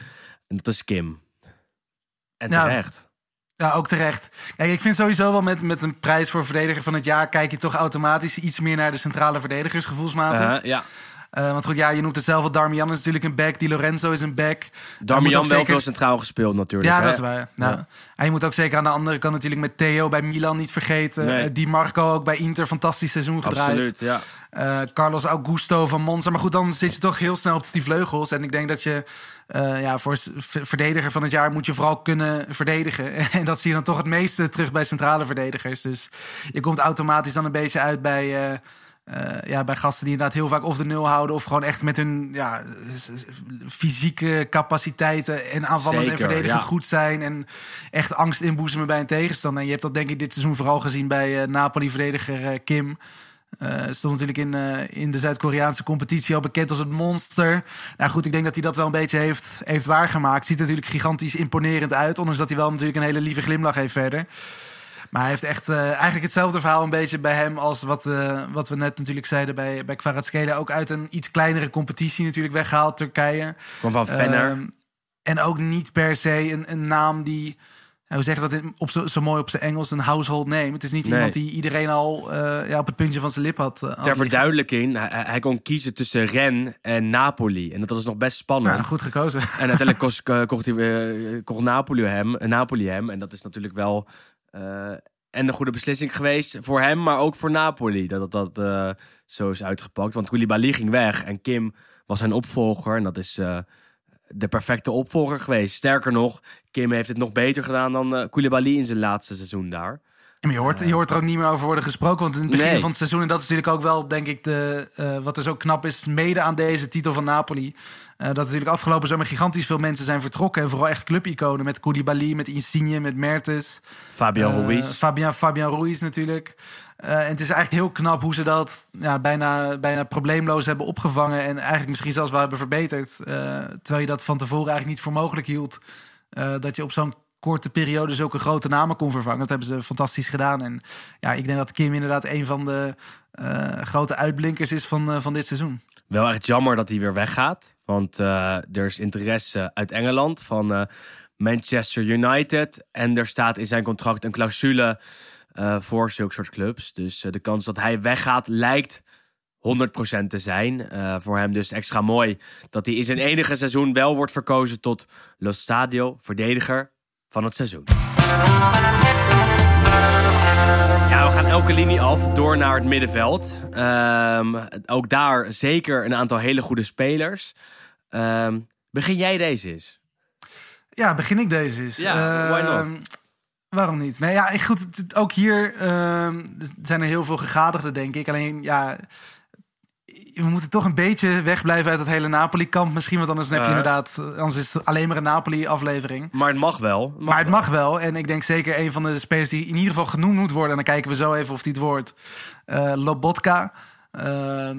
En dat is Kim. En Ja. terecht. Ja, ook terecht. Kijk, ik vind sowieso wel met, met een prijs voor verdediger van het jaar... kijk je toch automatisch iets meer naar de centrale verdedigers, gevoelsmatig. Eh, ja. Eh, want goed, ja, je noemt het zelf al. Darmian is natuurlijk een back. Di Lorenzo is een back. Darmian wel zeker- veel centraal gespeeld natuurlijk. Ja, hè? dat is waar. Nou, Ja. Hij moet ook zeker aan de andere kant natuurlijk met Theo bij Milan niet vergeten. Nee. Eh, Di Marco ook bij Inter, fantastisch seizoen gedraaid. Absoluut, ja. Eh, Carlos Augusto van Monza. Maar goed, dan zit je toch heel snel op die vleugels. En ik denk dat je ja, voor verdediger van het jaar moet je vooral kunnen verdedigen. En dat zie je dan toch het meeste terug bij centrale verdedigers. Dus je komt automatisch dan een beetje uit bij, eh, ja, bij gasten die inderdaad heel vaak of de nul houden. Of gewoon echt met hun ja, fysieke capaciteiten en aanvallend en verdedigend ja. goed zijn. En echt angst inboezemen bij een tegenstander. En je hebt dat denk ik dit seizoen vooral gezien bij eh, Napoli-verdediger eh, Kim. Eh, stond natuurlijk in, in de Zuid-Koreaanse competitie al bekend als het monster. Nou goed, ik denk dat hij dat wel een beetje heeft, heeft waargemaakt. Ziet natuurlijk gigantisch imponerend uit. Ondanks dat hij wel natuurlijk een hele lieve glimlach heeft verder. Maar hij heeft echt eh, eigenlijk hetzelfde verhaal een beetje bij hem... als wat, eh, wat we net natuurlijk zeiden bij, bij Kvaratskhelia. Ook uit een iets kleinere competitie natuurlijk weggehaald, Turkije. Kwam van Venner. Ehm, en ook niet per se een, een naam die... Hoe zeg je dat in- op zo, zo mooi op zijn Engels? Een household name. Het is niet Nee. iemand die iedereen al eh, ja, op het puntje van zijn lip had. had Ter verduidelijking, hij, hij kon kiezen tussen Ren en Napoli. En dat was nog best spannend. Nou, goed gekozen. En uiteindelijk kost, kocht, hij, kocht Napoli, hem, Napoli hem. En dat is natuurlijk wel en een goede beslissing geweest voor hem, maar ook voor Napoli. Dat dat, dat eh, zo is uitgepakt. Want Koulibaly ging weg en Kim was zijn opvolger. En dat is eh, de perfecte opvolger geweest. Sterker nog, Kim heeft het nog beter gedaan dan eh Koulibaly in zijn laatste seizoen daar. Je hoort, je hoort er ook niet meer over worden gesproken. Want in het begin Nee. van het seizoen, en dat is natuurlijk ook wel, denk ik, de, eh, wat er zo knap is, mede aan deze titel van Napoli. Eh, dat natuurlijk afgelopen zomer gigantisch veel mensen zijn vertrokken. En vooral echt clubiconen. Met Koulibaly, met Insigne, met Mertens. Fabian Eh, Ruiz. Fabian, Fabian Ruiz natuurlijk. Eh, en het is eigenlijk heel knap hoe ze dat ja, bijna, bijna probleemloos hebben opgevangen. En eigenlijk misschien zelfs wel hebben verbeterd. Terwijl je dat van tevoren eigenlijk niet voor mogelijk hield. dat je op zo'n korte periode zulke grote namen kon vervangen. Dat hebben ze fantastisch gedaan. En ja, ik denk dat Kim inderdaad een van de grote uitblinkers is van, van dit seizoen. Wel echt jammer dat hij weer weggaat. Want eh, er is interesse uit Engeland van eh, Manchester United. En er staat in zijn contract een clausule eh, voor zulke soort clubs. Dus de kans dat hij weggaat lijkt 100% te zijn. Voor hem dus extra mooi dat hij in zijn enige seizoen wel wordt verkozen tot Lo Stadio, verdediger van het seizoen. Ja, we gaan elke linie af door naar het middenveld. Ehm, ook daar zeker een aantal hele goede spelers. Ehm, begin jij deze eens? Ja, begin ik deze eens. Ja, why not? Ehm, Waarom niet? Nee, ja, goed. Ook hier zijn er heel veel gegadigden, denk ik. Alleen, ja, we moeten toch een beetje wegblijven uit het hele Napoli-kamp. Misschien, want anders heb je Ja. inderdaad... Anders is het alleen maar een Napoli-aflevering. Maar het mag wel. Maar het mag wel. En ik denk zeker een van de spelers die in ieder geval genoemd moet worden. En dan kijken we zo even of die het wordt. Eh Lobotka. Ehm,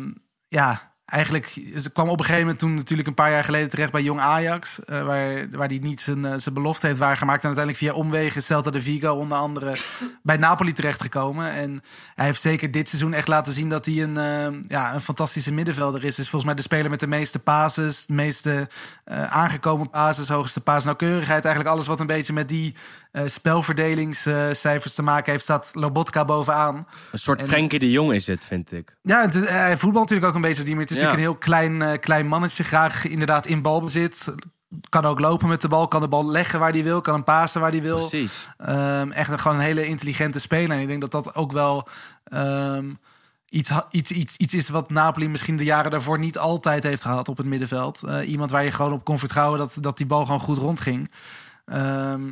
ja, eigenlijk ze kwam op een gegeven moment toen natuurlijk een paar jaar geleden terecht bij Jong Ajax. eh, waar, waar hij niet zijn, eh, zijn belofte heeft waargemaakt. En uiteindelijk via omwegen Celta de Vigo onder andere bij Napoli terechtgekomen. En hij heeft zeker dit seizoen echt laten zien dat hij een, eh, ja, een fantastische middenvelder is. Is volgens mij de speler met de meeste passes, de meeste eh, aangekomen passes, hoogste paasnauwkeurigheid. Eigenlijk alles wat een beetje met die eh spelverdelingscijfers te maken heeft, staat Lobotka bovenaan. Een soort En- Frenkie de Jong is het, vind ik. Ja, het, is- hij voetbalt natuurlijk ook een beetje die, maar het is Ja. natuurlijk een heel klein, eh, klein mannetje. Graag inderdaad in balbezit. Kan ook lopen met de bal, kan de bal leggen waar hij wil, kan hem pasen waar hij wil. Precies. Ehm, echt een, gewoon een hele intelligente speler. En ik denk dat dat ook wel ehm, iets, iets, iets, iets is wat Napoli misschien de jaren daarvoor niet altijd heeft gehad op het middenveld. Eh, iemand waar je gewoon op kon vertrouwen dat, dat die bal gewoon goed rondging. Ehm,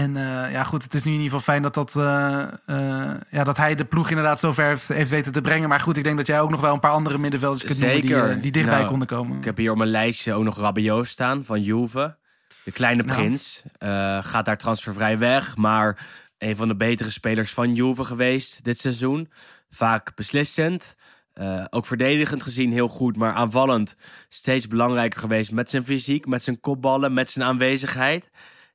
en eh, ja, goed, het is nu in ieder geval fijn dat, dat, eh, eh, ja, dat hij de ploeg inderdaad zover heeft, heeft weten te brengen. Maar goed, ik denk dat jij ook nog wel een paar andere middenvelders kunt noemen die, Zeker. eh, die dichtbij Nou, konden komen. Ik heb hier op mijn lijstje ook nog Rabiot staan van Juve. De kleine Nou. prins. gaat daar transfervrij weg. Maar een van de betere spelers van Juve geweest dit seizoen. Vaak beslissend. Ook verdedigend gezien heel goed, maar aanvallend steeds belangrijker geweest met zijn fysiek, met zijn kopballen, met zijn aanwezigheid.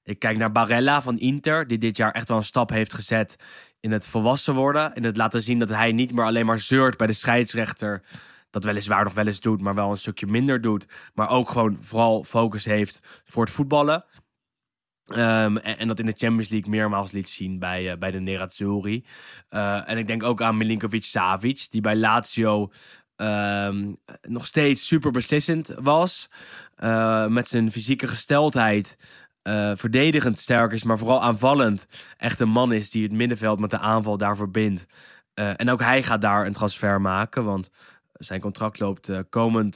Ik kijk naar Barella van Inter, die dit jaar echt wel een stap heeft gezet in het volwassen worden. In het laten zien dat hij niet meer alleen maar zeurt bij de scheidsrechter. Dat weliswaar nog wel eens doet, maar wel een stukje minder doet. Maar ook gewoon vooral focus heeft voor het voetballen. Ehm, en, dat in de Champions League meermaals liet zien bij, eh, bij de Nerazzurri. Eh, en ik denk ook aan Milinkovic-Savic, die bij Lazio ehm, nog steeds super beslissend was. Eh, met zijn fysieke gesteldheid. Eh, verdedigend sterk is, maar vooral aanvallend. Echt een man is die het middenveld met de aanval daar verbindt. Eh, en ook hij gaat daar een transfer maken, want zijn contract loopt eh, komend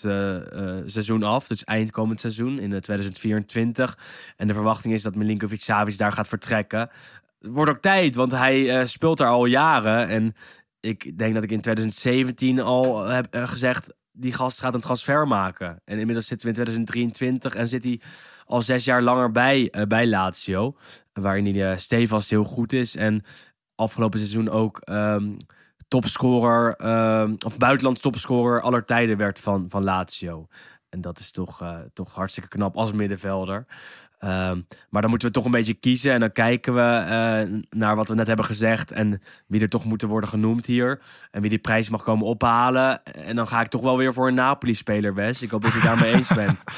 seizoen af. Dus eind komend seizoen in eh, 2024. En de verwachting is dat Milinkovic Savic daar gaat vertrekken. Wordt ook tijd, want hij speelt daar al jaren. En ik denk dat ik in 2017 al heb gezegd... die gast gaat een transfer maken. En inmiddels zitten we in 2023 en zit hij al zes jaar langer bij, eh, bij Lazio. Waarin hij uh, stevast heel goed is. En afgelopen seizoen ook... ehm, topscorer, ehm, of buitenlands topscorer aller tijden werd van, van Lazio. En dat is toch, eh, toch hartstikke knap als middenvelder. Ehm, maar dan moeten we toch een beetje kiezen. En dan kijken we eh, naar wat we net hebben gezegd. En wie er toch moeten worden genoemd hier. En wie die prijs mag komen ophalen. En dan ga ik toch wel weer voor een Napoli-speler, Wes. Ik hoop dat je daarmee eens bent.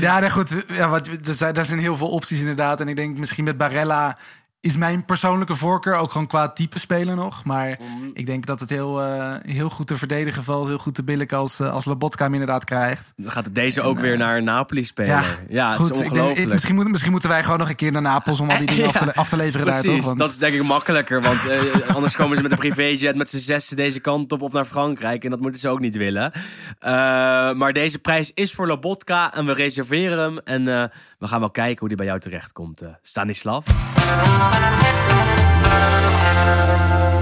Ja, nee, goed. Ja, wat, er, zijn, er zijn heel veel opties inderdaad. En ik denk misschien met Barella is mijn persoonlijke voorkeur ook gewoon qua type speler nog. Maar ik denk dat het heel, uh, heel goed te verdedigen valt. Heel goed te billig als, uh, als Lobotka hem inderdaad krijgt. Dan gaat het deze ook en, weer naar een Napoli-speler. Ja, ja het goed, is ongelooflijk. Denk, misschien, moet, misschien moeten wij gewoon nog een keer naar Napels... om al die dingen ja, af, te, af, te, leveren precies, daar, toch? Want... dat is denk ik makkelijker. Want uh, anders komen ze met een privéjet met z'n zessen deze kant op... of naar Frankrijk. En dat moeten ze ook niet willen. Uh, maar deze prijs is voor Lobotka en we reserveren hem. En uh, we gaan wel kijken hoe die bij jou terechtkomt. Uh, Stanislav.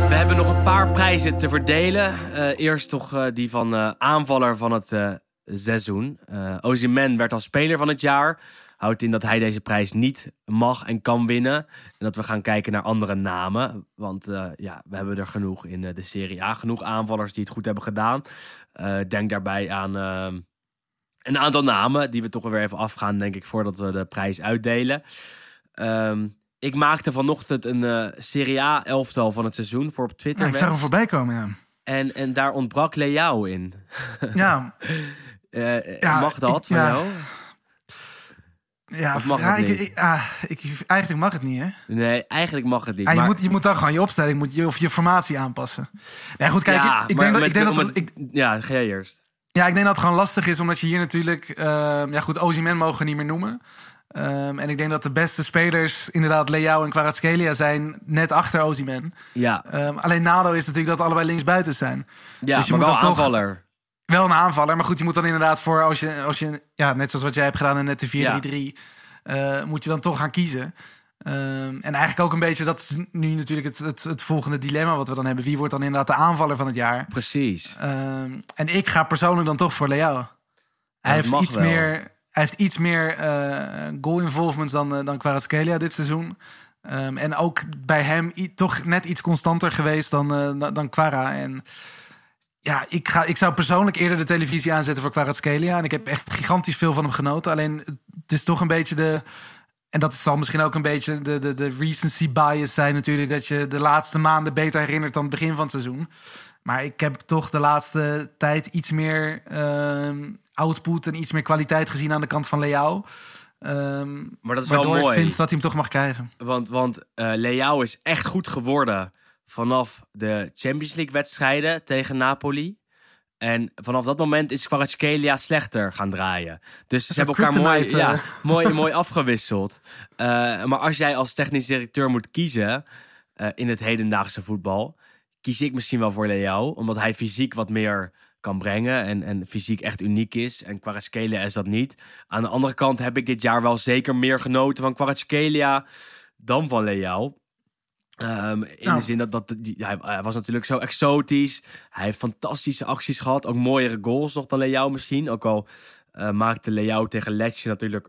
We hebben nog een paar prijzen te verdelen. Eh, eerst toch eh, die van eh, aanvaller van het seizoen. Uh, werd als speler van het jaar. Houdt in dat hij deze prijs niet mag en kan winnen. En dat we gaan kijken naar andere namen. Want ja, we hebben er genoeg in de Serie A. Genoeg aanvallers die het goed hebben gedaan. Denk daarbij aan een aantal namen die we toch weer even afgaan, denk ik, voordat we de prijs uitdelen. Ehm, ik maakte vanochtend een eh, Serie A elftal van het seizoen voor op Twitter. Ja, ik zag hem voorbij komen, ja. En, en daar ontbrak Leao in. Ja, Eh, Ja, mag dat ik- van ja. jou? ja, Of mag ja, het niet? ik- ah, ik- eigenlijk mag het niet, hè? Nee, eigenlijk mag het niet. Ja, je, maar- moet, je moet dan gewoon je opstelling moet je, of je formatie aanpassen. Nee, goed, kijk, ja, ik, denk dat, ik denk dat het, ik, Ja, ga jij eerst. ja, ik denk dat het gewoon lastig is, omdat je hier natuurlijk... ehm, ja goed, Ozyman mogen we niet meer noemen. Ehm, en ik denk dat de beste spelers inderdaad Leao en Kvaratskhelia zijn net achter Ozyman. Ja, Ehm, alleen nadeel is natuurlijk dat allebei linksbuiten zijn. ja Dus je maar moet wel dan toch- aanvaller. Wel een aanvaller, maar goed, je moet dan inderdaad voor als je, als je ja, net zoals wat jij hebt gedaan in net de 4-3-3, eh, moet je dan toch gaan kiezen. Ehm, en eigenlijk ook een beetje, dat is nu natuurlijk het, het, het volgende dilemma wat we dan hebben. Wie wordt dan inderdaad de aanvaller van het jaar? Precies. En ik ga persoonlijk dan toch voor Leo. Hij, heeft iets wel. meer, hij heeft iets meer eh, goal involvements dan, uh, dan Kvaratskhelia dit seizoen. Ehm, en ook bij hem toch net iets constanter geweest dan, eh, dan, Kvara. En ja, ik, ga, ik zou persoonlijk eerder de televisie aanzetten voor Kvaratskhelia. En ik heb echt gigantisch veel van hem genoten. Alleen het is toch een beetje de... En dat zal misschien ook een beetje de, de, de recency bias zijn natuurlijk. Dat je de laatste maanden beter herinnert dan het begin van het seizoen. Maar ik heb toch de laatste tijd iets meer ehm, output en iets meer kwaliteit gezien aan de kant van Leao. Ehm, Maar dat is wel mooi. ik vind dat hij hem toch mag krijgen. Want, want eh Leao is echt goed geworden vanaf de Champions League wedstrijden tegen Napoli. En vanaf dat moment is Kvaratskhelia slechter gaan draaien. Dus ze hebben elkaar mooi, ja, eh. mooi, mooi afgewisseld. Eh, maar als jij als technisch directeur moet kiezen in het hedendaagse voetbal... kies ik misschien wel voor Leao. Omdat hij fysiek wat meer kan brengen en, en fysiek echt uniek is. En Kvaratskhelia is dat niet. Aan de andere kant heb ik dit jaar wel zeker meer genoten van Kvaratskhelia dan van Leao. Ehm, in Nou. de zin dat, dat die, hij, hij was natuurlijk zo exotisch. Hij heeft fantastische acties gehad. Ook mooiere goals nog dan Leao misschien. Ook al eh, maakte Leao tegen Letje natuurlijk...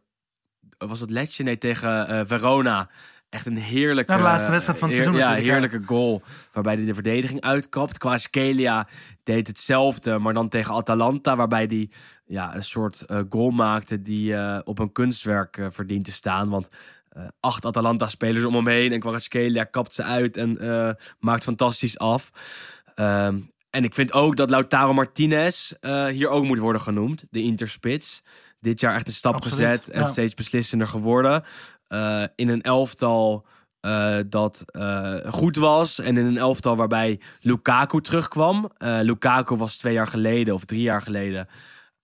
Was het Letje? Nee, tegen eh, Verona. Echt een heerlijke... De laatste wedstrijd van het heer- seizoen Ja, natuurlijk, ja. heerlijke goal. Waarbij hij de verdediging uitkapt. Kvaratskhelia deed hetzelfde, maar dan tegen Atalanta. Waarbij hij ja, een soort eh, goal maakte die eh, op een kunstwerk eh, verdient te staan. Want acht Atalanta-spelers om hem heen. En Kvaratskhelia kapt ze uit en maakt fantastisch af. Ehm, en ik vind ook dat Lautaro Martinez hier ook moet worden genoemd. De interspits. Dit jaar echt een stap Absoluut, gezet en ja. steeds beslissender geworden. Eh, in een elftal eh, dat eh, goed was. En in een elftal waarbij Lukaku terugkwam. Lukaku was twee jaar geleden of drie jaar geleden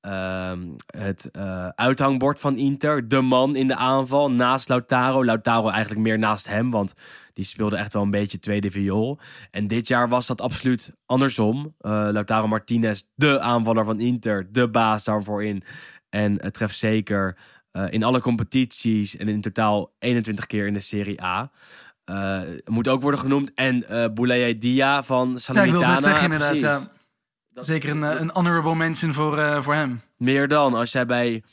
ehm, het uithangbord van Inter. De man in de aanval naast Lautaro. Lautaro eigenlijk meer naast hem, want die speelde echt wel een beetje tweede viool. En dit jaar was dat absoluut andersom. Lautaro Martinez, de aanvaller van Inter, de baas daarvoor in. En het treft zeker eh, in alle competities en in totaal 21 keer in de Serie A. Eh, moet ook worden genoemd. En eh Boulaye Dia van Ja, ik Salernitana. wil zeggen inderdaad. Zeker een, een honorable mention voor, voor hem. Meer dan als jij bij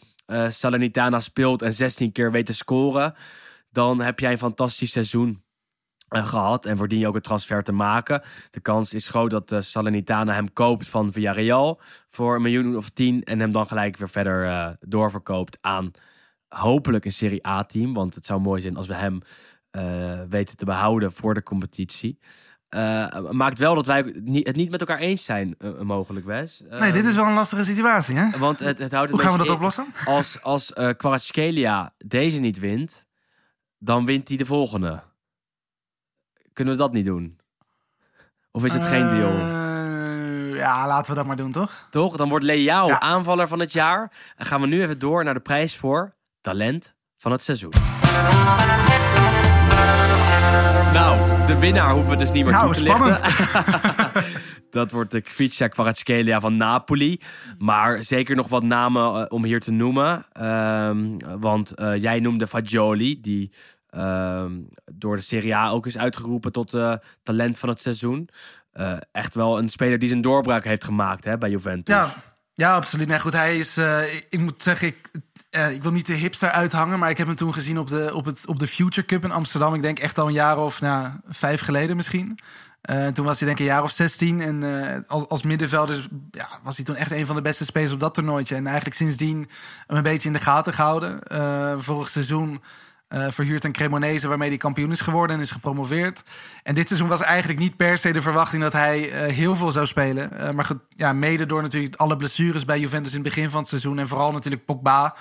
Salernitana speelt en 16 keer weet te scoren, dan heb jij een fantastisch seizoen gehad en verdien je ook een transfer te maken. De kans is groot dat eh, Salernitana hem koopt van Villarreal voor een miljoen of tien en hem dan gelijk weer verder eh, doorverkoopt aan hopelijk een Serie A-team, want het zou mooi zijn als we hem eh, weten te behouden voor de competitie. Eh, maakt wel dat wij het niet- met elkaar eens zijn, eh, mogelijk, Wes. Nee, dit is wel een lastige situatie, hè? Want het, het houdt Hoe gaan we dat in- oplossen? Als, als eh deze niet wint, dan wint hij de volgende. Kunnen we dat niet doen? Of is het geen deal? Eh, ja, laten we dat maar doen, toch? Toch? Dan wordt Leao Ja. aanvaller van het jaar. En gaan we nu even door naar de prijs voor talent van het seizoen. Nou, de winnaar hoeven we dus niet meer Nou, toe te lichten. Dat wordt de Kvicia Kvaratskhelia van Napoli. Maar zeker nog wat namen eh, om hier te noemen. Ehm, want eh, jij noemde Fagioli, die ehm, door de Serie A ook is uitgeroepen tot uh, talent van het seizoen. Uh, echt wel een speler die zijn doorbraak heeft gemaakt hè, bij Juventus. Ja, ja absoluut. Goed, hij is, uh, ik moet zeggen, ik, ik wil niet de hipster uithangen, maar ik heb hem toen gezien op de, op het, op de Future Cup in Amsterdam. Ik denk echt al een jaar of nou, vijf geleden misschien. Toen was hij denk ik een jaar of 16. En als, als middenvelder ja, was hij toen echt een van de beste spelers op dat toernooitje. En eigenlijk sindsdien hem een beetje in de gaten gehouden. Uh, vorig seizoen verhuurd aan Cremonese, waarmee hij kampioen is geworden en is gepromoveerd. En dit seizoen was eigenlijk niet per se de verwachting dat hij heel veel zou spelen. maar goed, ja, mede door natuurlijk alle blessures bij Juventus in het begin van het seizoen. En vooral natuurlijk Pogba.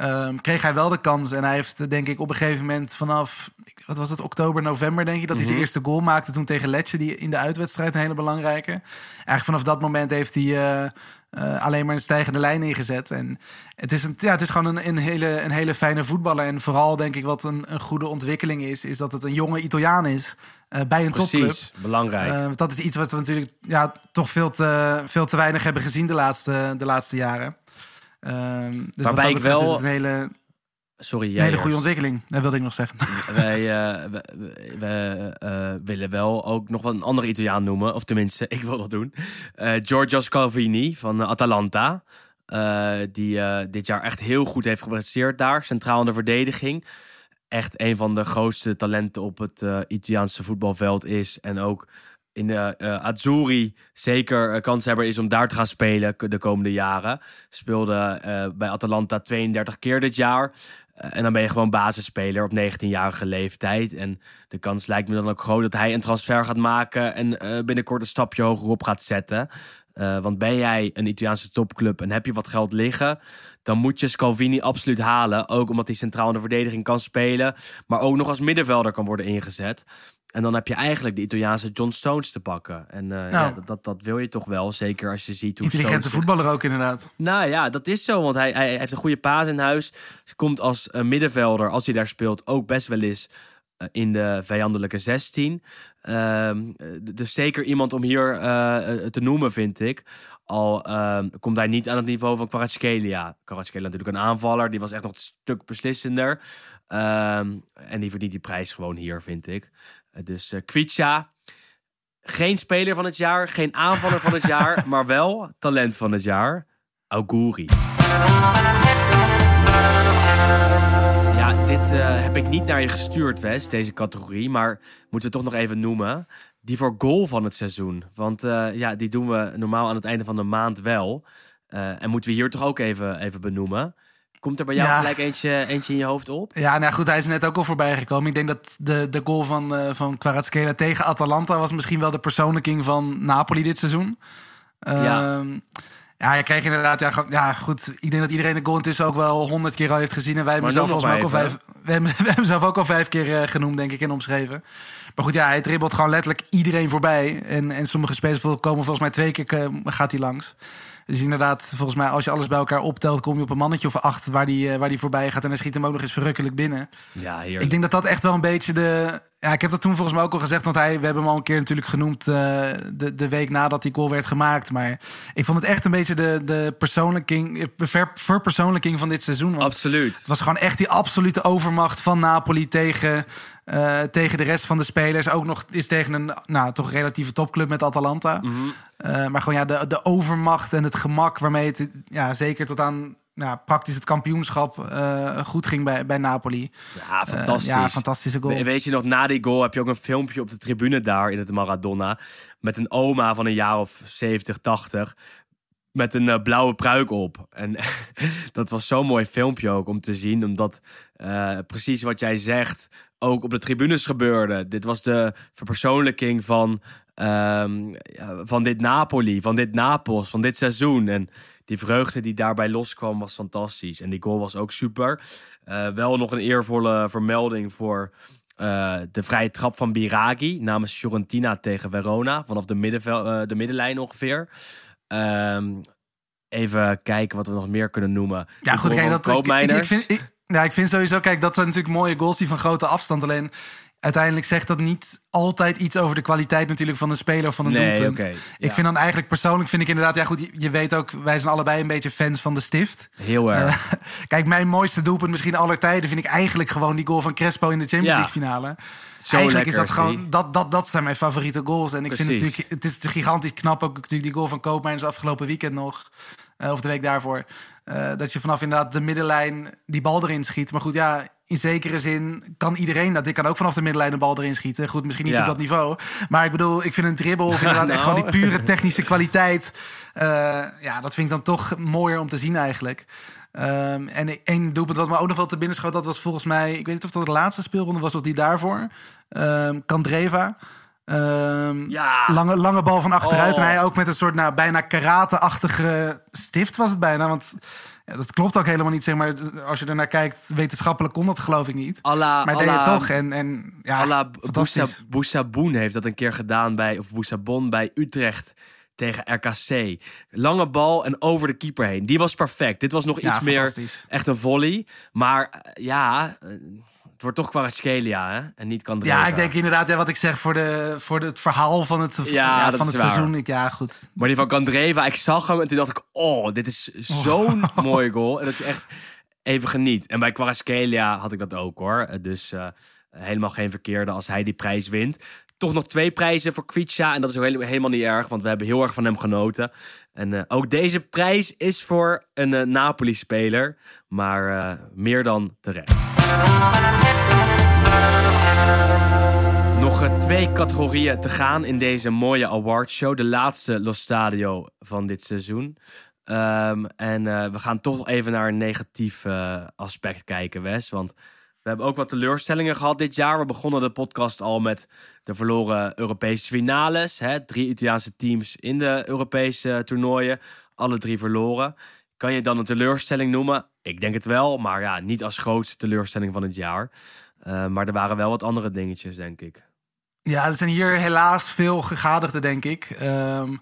Um, kreeg hij wel de kans. En hij heeft, denk ik, op een gegeven moment vanaf, wat was het, oktober, november, denk ik, dat hij zijn eerste goal maakte toen tegen Letje, die in de uitwedstrijd een hele belangrijke. Eigenlijk vanaf dat moment heeft hij uh, uh, alleen maar een stijgende lijn ingezet. En het is, een, ja, het is gewoon een, een, hele, een hele fijne voetballer. En vooral, denk ik, wat een, een goede ontwikkeling is, is dat het een jonge Italiaan is. Uh, bij een Precies, topclub. belangrijk. dat is iets wat we natuurlijk ja, toch veel te, veel te weinig hebben gezien de laatste, de laatste jaren. Um, dus Waarbij ik wel. een hele, Sorry, een hele goede ontwikkeling. Dat wilde ik nog zeggen. Wij uh, we uh, willen wel ook nog een andere Italiaan noemen. Of tenminste, ik wil dat doen. Uh, Giorgio Scalvini van Atalanta. die dit jaar echt heel goed heeft gepresteerd daar. Centraal in de verdediging. Echt een van de grootste talenten op het Italiaanse voetbalveld is. En ook in de uh, Azzurri zeker kanshebber is om daar te gaan spelen de komende jaren. Speelde uh, bij Atalanta 32 keer dit jaar. En dan ben je gewoon basisspeler op 19-jarige leeftijd. En de kans lijkt me dan ook groot dat hij een transfer gaat maken en binnenkort een stapje hogerop gaat zetten. want ben jij een Italiaanse topclub en heb je wat geld liggen, dan moet je Scalvini absoluut halen. Ook omdat hij centraal in de verdediging kan spelen, maar ook nog als middenvelder kan worden ingezet. En dan heb je eigenlijk de Italiaanse John Stones te pakken. En uh, nou, ja, dat, dat wil je toch wel. Zeker als je ziet hoe Intelligente Stones voetballer ook inderdaad. Nou ja, dat is zo. Want hij, hij heeft een goede paas in huis. Komt als uh, middenvelder, als hij daar speelt, ook best wel eens uh, in de vijandelijke 16. Ehm, dus zeker iemand om hier te noemen, vind ik. Al ehm, komt hij niet aan het niveau van Kvaratskhelia. Kvaratskhelia natuurlijk een aanvaller. Die was echt nog een stuk beslissender. Ehm, en die verdient die prijs gewoon hier, vind ik. Dus uh, Kwicha, geen speler van het jaar, geen aanvaller van het jaar, maar wel talent van het jaar. Auguri. Ja, dit uh, heb ik niet naar je gestuurd, Wes, deze categorie. Maar moeten we toch nog even noemen. Die voor goal van het seizoen. Want uh, ja, die doen we normaal aan het einde van de maand wel. en moeten we hier toch ook even, even benoemen. Komt er bij jou Ja. gelijk eentje, eentje in je hoofd op? Ja, nou goed, hij is net ook al voorbij gekomen. Ik denk dat de, de goal van, eh van Kvaratskhelia tegen Atalanta was misschien wel de persoonlijking van Napoli dit seizoen. Ja. Ehm, ja, je kreeg inderdaad, ja, ja goed. Ik denk dat iedereen de goal intussen ook wel honderd keer al heeft gezien. En wij hebben zelf noem volgens mij ook al vijf, we hebben, we hebben zelf ook al vijf keer eh, genoemd, denk ik, en omschreven. Maar goed, ja, hij dribbelt gewoon letterlijk iedereen voorbij. En, en sommige spelers komen volgens mij twee keer eh, gaat hij langs. Dus inderdaad, volgens mij, als je alles bij elkaar optelt, kom je op een mannetje of acht waar die, eh, waar die voorbij gaat. En hij schiet hem ook nog eens verrukkelijk binnen. Ja, hier. Ik denk dat dat echt wel een beetje de. Ja, ik heb dat toen volgens mij ook al gezegd. Want hij, we hebben hem al een keer natuurlijk genoemd. eh, de, de week nadat die goal werd gemaakt. Maar ik vond het echt een beetje de, de persoonlijking. Ver, verpersoonlijking van dit seizoen. Absoluut. het was gewoon echt die absolute overmacht van Napoli tegen, eh, tegen de rest van de spelers. Ook nog is tegen een nou, toch relatieve topclub met Atalanta. Mhm. Eh, maar gewoon ja, de, de overmacht en het gemak waarmee het ja, zeker tot aan nou, praktisch het kampioenschap eh, goed ging bij, bij Napoli. Ja, fantastisch. ja, fantastische goal. We- Weet je nog, na die goal heb je ook een filmpje op de tribune daar in het Maradona. Met een oma van een jaar of 70, 80. Met een blauwe pruik op. En dat was zo'n mooi filmpje ook om te zien. Omdat eh, precies wat jij zegt ook op de tribunes gebeurde. Dit was de verpersoonlijking van, ehm, van dit Napoli, van dit Napels, van dit seizoen. En die vreugde die daarbij loskwam was fantastisch. En die goal was ook super. Eh, wel nog een eervolle vermelding voor eh, de vrije trap van Biragi namens Fiorentina tegen Verona. Vanaf de, middenvel, de middenlijn ongeveer. Ehm, even kijken wat we nog meer kunnen noemen. Ja, goed, kijk, dat, ik, ik, vind, ik, ja, ik vind sowieso, kijk, dat zijn natuurlijk mooie goals die van grote afstand. Alleen, uiteindelijk zegt dat niet altijd iets over de kwaliteit natuurlijk van een speler of van een Nee, doelpunt. oké. Ik vind dan eigenlijk persoonlijk vind ik inderdaad, ja goed, je, je weet ook, wij zijn allebei een beetje fans van de stift. Heel erg. Eh, kijk, mijn mooiste doelpunt misschien aller tijden vind ik eigenlijk gewoon die goal van Crespo in de Champions Ja. League finale. Zo eigenlijk lekker is dat gewoon, dat, dat, dat zijn mijn favoriete goals. En ik vind natuurlijk, het is gigantisch knap ook natuurlijk die goal van Koopmeiners afgelopen weekend nog. Eh, of de week daarvoor. eh, dat je vanaf inderdaad de middenlijn die bal erin schiet. Maar goed, ja, in zekere zin kan iedereen dat. Ik kan ook vanaf de middenlijn een bal erin schieten. Goed, misschien niet Ja. op dat niveau. Maar ik bedoel, ik vind een dribbel of inderdaad echt Nou. gewoon die pure technische kwaliteit. eh, ja, dat vind ik dan toch mooier om te zien eigenlijk. Ehm, en één doelpunt wat me ook nog wel te binnen schoot, dat was volgens mij, ik weet niet of dat de laatste speelronde was of die daarvoor. Ehm Kandreva. Ehm, Ja. lange, lange bal van achteruit. Oh. En hij ook met een soort nou, bijna karate-achtige stift was het bijna. Want ja, dat klopt ook helemaal niet, zeg maar. Als je er naar kijkt, wetenschappelijk kon dat geloof ik niet. maar deed het toch. En, en ja, à la fantastisch. Boussa- Boussabon heeft dat een keer gedaan bij, of Boussabon bij Utrecht tegen RKC. Lange bal en over de keeper heen. Die was perfect. Dit was nog Ja, iets meer echt een volley. Maar eh, ja, eh, het wordt toch Kvaratskhelia, hè? En niet Kandreva. Ja, ik denk inderdaad, ja, wat ik zeg voor, de, voor de, het verhaal van het, Ja, van het waar. seizoen. Ik, ja, goed. Maar die van Kandreva, ik zag hem en toen dacht ik... Oh, dit is zo'n mooie goal. En dat je echt even geniet. En bij Kvaratskhelia had ik dat ook, hoor. Eh, Dus eh, helemaal geen verkeerde als hij die prijs wint. Toch nog twee prijzen voor Kvicha. En dat is ook hele- helemaal niet erg, want we hebben heel erg van hem genoten. En eh, ook deze prijs is voor een eh, Napoli-speler. Maar eh, meer dan terecht. Nog twee categorieën te gaan in deze mooie awardshow. De laatste Los Stadio van dit seizoen. Ehm, en we gaan toch even naar een negatief aspect kijken, Wes. Want we hebben ook wat teleurstellingen gehad dit jaar. We begonnen de podcast al met de verloren Europese finales. Hè? Drie Italiaanse teams in de Europese toernooien. Alle drie verloren. Kan je dan een teleurstelling noemen? Ik denk het wel, maar ja, niet als grootste teleurstelling van het jaar. Eh, maar er waren wel wat andere dingetjes, denk ik. Ja, er zijn hier helaas veel gegadigden, denk ik. Ehm,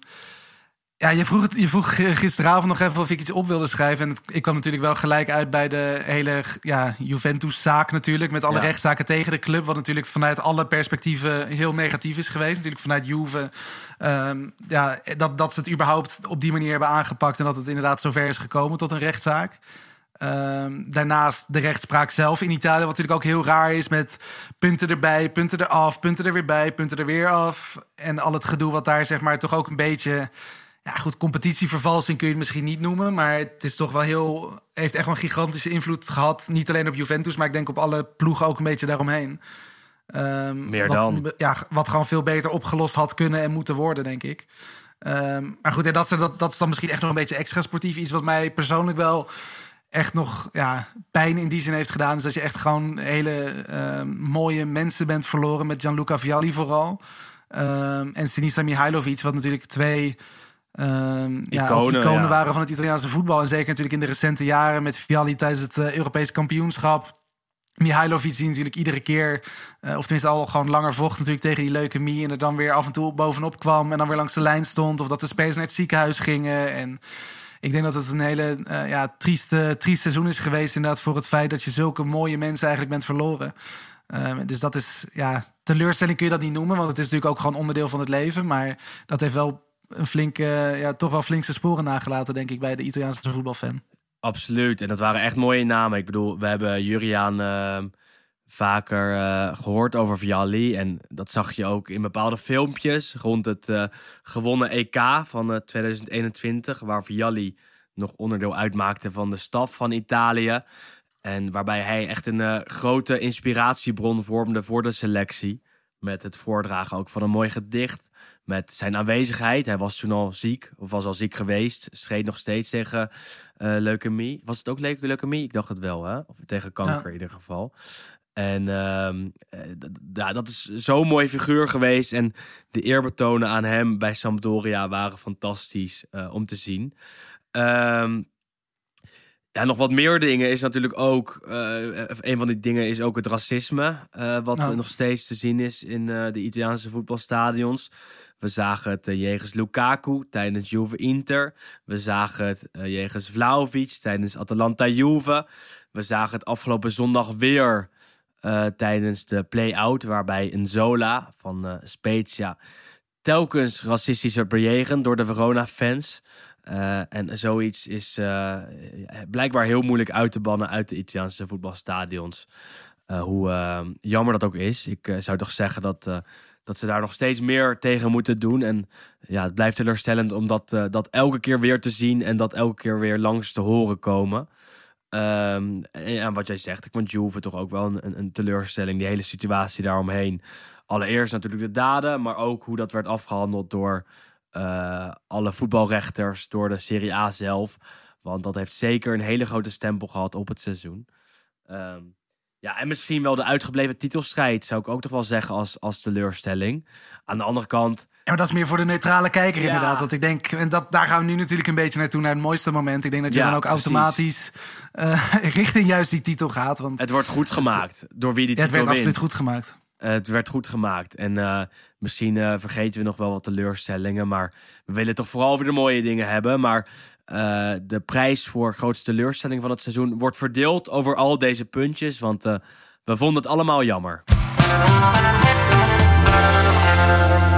ja, je vroeg, het, je vroeg gisteravond nog even of ik iets op wilde schrijven. En het- ik kwam natuurlijk wel gelijk uit bij de hele ja, Juventus-zaak natuurlijk. Met alle Ja. rechtszaken tegen de club. Wat natuurlijk vanuit alle perspectieven heel negatief is geweest. Natuurlijk vanuit Juve. ehm, ja, dat, dat ze het überhaupt op die manier hebben aangepakt. En dat het inderdaad zover is gekomen tot een rechtszaak. Ehm, daarnaast de rechtspraak zelf in Italië, wat natuurlijk ook heel raar is met punten erbij, punten eraf, punten er weer bij, punten er weer af. En al het gedoe wat daar zeg maar toch ook een beetje... Ja goed, competitievervalsing kun je het misschien niet noemen, maar het is toch wel heel... heeft echt wel een gigantische invloed gehad. Niet alleen op Juventus, maar ik denk op alle ploegen ook een beetje daaromheen. Ehm, Meer wat, dan. Ja, wat gewoon veel beter opgelost had kunnen en moeten worden, denk ik. Ehm, maar goed, ja, dat, is, dat, dat is dan misschien echt nog een beetje extra sportief. Iets wat mij persoonlijk wel echt nog ja, pijn in die zin heeft gedaan. Is dat je echt gewoon hele ehm, mooie mensen bent verloren. Met Gianluca Vialli vooral. En Sinisa Mihailovic, wat natuurlijk twee ehm, ja, Iconen, ja. waren van het Italiaanse voetbal. En zeker natuurlijk in de recente jaren met Vialli tijdens het eh, Europees kampioenschap. Mihailovic die natuurlijk iedere keer, eh, of tenminste al gewoon langer vocht natuurlijk tegen die leukemie. En er dan weer af en toe bovenop kwam en dan weer langs de lijn stond. Of dat de spelers naar het ziekenhuis gingen. En ik denk dat het een hele eh, ja, trieste, triest seizoen is geweest inderdaad voor het feit dat je zulke mooie mensen eigenlijk bent verloren. Ehm, dus dat is, ja, teleurstelling kun je dat niet noemen, want het is natuurlijk ook gewoon onderdeel van het leven. Maar dat heeft wel een flinke, ja, toch wel flinkse sporen nagelaten, denk ik, bij de Italiaanse voetbalfan. Absoluut. En dat waren echt mooie namen. Ik bedoel, we hebben Juriaan eh, vaker eh, gehoord over Vialli. En dat zag je ook in bepaalde filmpjes rond het eh, gewonnen EK van eh, 2021. Waar Vialli nog onderdeel uitmaakte van de staf van Italië. En waarbij hij echt een eh, grote inspiratiebron vormde voor de selectie. Met het voordragen ook van een mooi gedicht. Met zijn aanwezigheid. Hij was toen al ziek, of was al ziek geweest. Streed nog steeds tegen eh, leukemie. Was het ook leuke leukemie? Ik dacht het wel, hè? Of tegen kanker Ja. in ieder geval. En ehm, eh, ja, dat is zo'n mooi figuur geweest. En de eerbetonen aan hem bij Sampdoria waren fantastisch eh, om te zien. Ehm, ja, nog wat meer dingen is natuurlijk ook. een van die dingen is ook het racisme. wat Nou. nog steeds te zien is in de Italiaanse voetbalstadions. We zagen het eh, jegens Lukaku tijdens Juve Inter. We zagen het eh, jegens Vlaovic tijdens Atalanta Juve. We zagen het afgelopen zondag weer eh, tijdens de play-out, waarbij een Zola van uh, Spezia telkens racistisch werd bejegend door de Verona-fans. Uh, en zoiets is blijkbaar heel moeilijk uit te bannen uit de Italiaanse voetbalstadions. hoe jammer dat ook is. Ik zou toch zeggen dat, dat ze daar nog steeds meer tegen moeten doen. En ja, het blijft teleurstellend om dat, dat elke keer weer te zien en dat elke keer weer langs te horen komen. Um, en, wat jij zegt, ik vond Juve toch ook wel een, een, teleurstelling. Die hele situatie daaromheen. Allereerst natuurlijk de daden, maar ook hoe dat werd afgehandeld door uh, alle voetbalrechters, door de Serie A zelf. Want dat heeft zeker een hele grote stempel gehad op het seizoen. Um, ja, en misschien wel de uitgebleven titelstrijd, zou ik ook toch wel zeggen, als, als teleurstelling. Aan de andere kant. Ja, maar dat is meer voor de neutrale kijker, inderdaad. Dat ik denk, en dat, daar gaan we nu natuurlijk een beetje naartoe, naar het mooiste moment. Ik denk dat je dan ook automatisch uh, richting juist die titel gaat. Want het wordt goed gemaakt door wie die titel. Het werd absoluut goed gemaakt. Uh, het werd goed gemaakt. En uh, misschien vergeten we nog wel wat teleurstellingen. Maar we willen toch vooral weer de mooie dingen hebben. Maar uh, de prijs voor grootste teleurstelling van het seizoen wordt verdeeld over al deze puntjes. Want uh, we vonden het allemaal jammer.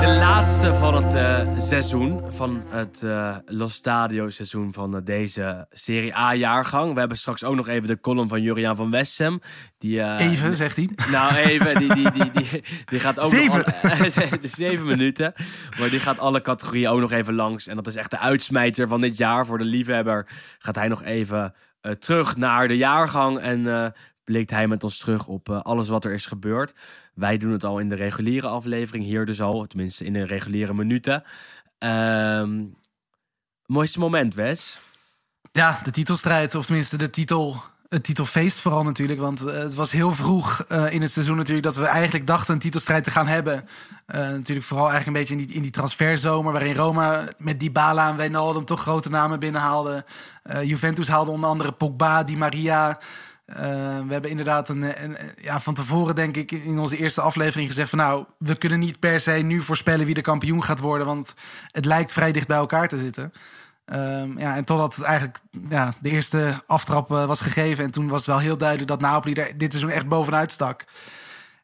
De laatste van het uh, seizoen, van het uh, Los Stadio seizoen van uh, deze Serie A-jaargang. We hebben straks ook nog even de column van Juriaan van Wessem. Die, even, zegt hij. Nou, even. Die, die, die, die, die gaat ook zeven. Nog zeven minuten. Maar die gaat alle categorieën ook nog even langs. En dat is echt de uitsmijter van dit jaar. Voor de liefhebber gaat hij nog even terug naar de jaargang. En blikt hij met ons terug op uh, alles wat er is gebeurd. Wij doen het al in de reguliere aflevering, hier dus al, tenminste in de reguliere minuten. Uh, mooiste moment, Wes? Ja, de titelstrijd, of tenminste de titel, het titelfeest vooral natuurlijk. Want uh, het was heel vroeg uh, in het seizoen natuurlijk dat we eigenlijk dachten een titelstrijd te gaan hebben. natuurlijk vooral eigenlijk een beetje in die, in die transferzomer waarin Roma met Dybala en Wijnaldum toch grote namen binnenhaalde. Juventus haalde onder andere Pogba, Di Maria... Uh, we hebben inderdaad een, een, ja, van tevoren, denk ik, in onze eerste aflevering gezegd: van nou, we kunnen niet per se nu voorspellen wie de kampioen gaat worden, want het lijkt vrij dicht bij elkaar te zitten. Um, ja, en totdat eigenlijk ja, de eerste aftrap was gegeven. En toen was het wel heel duidelijk dat Napoli er dit seizoen echt bovenuit stak.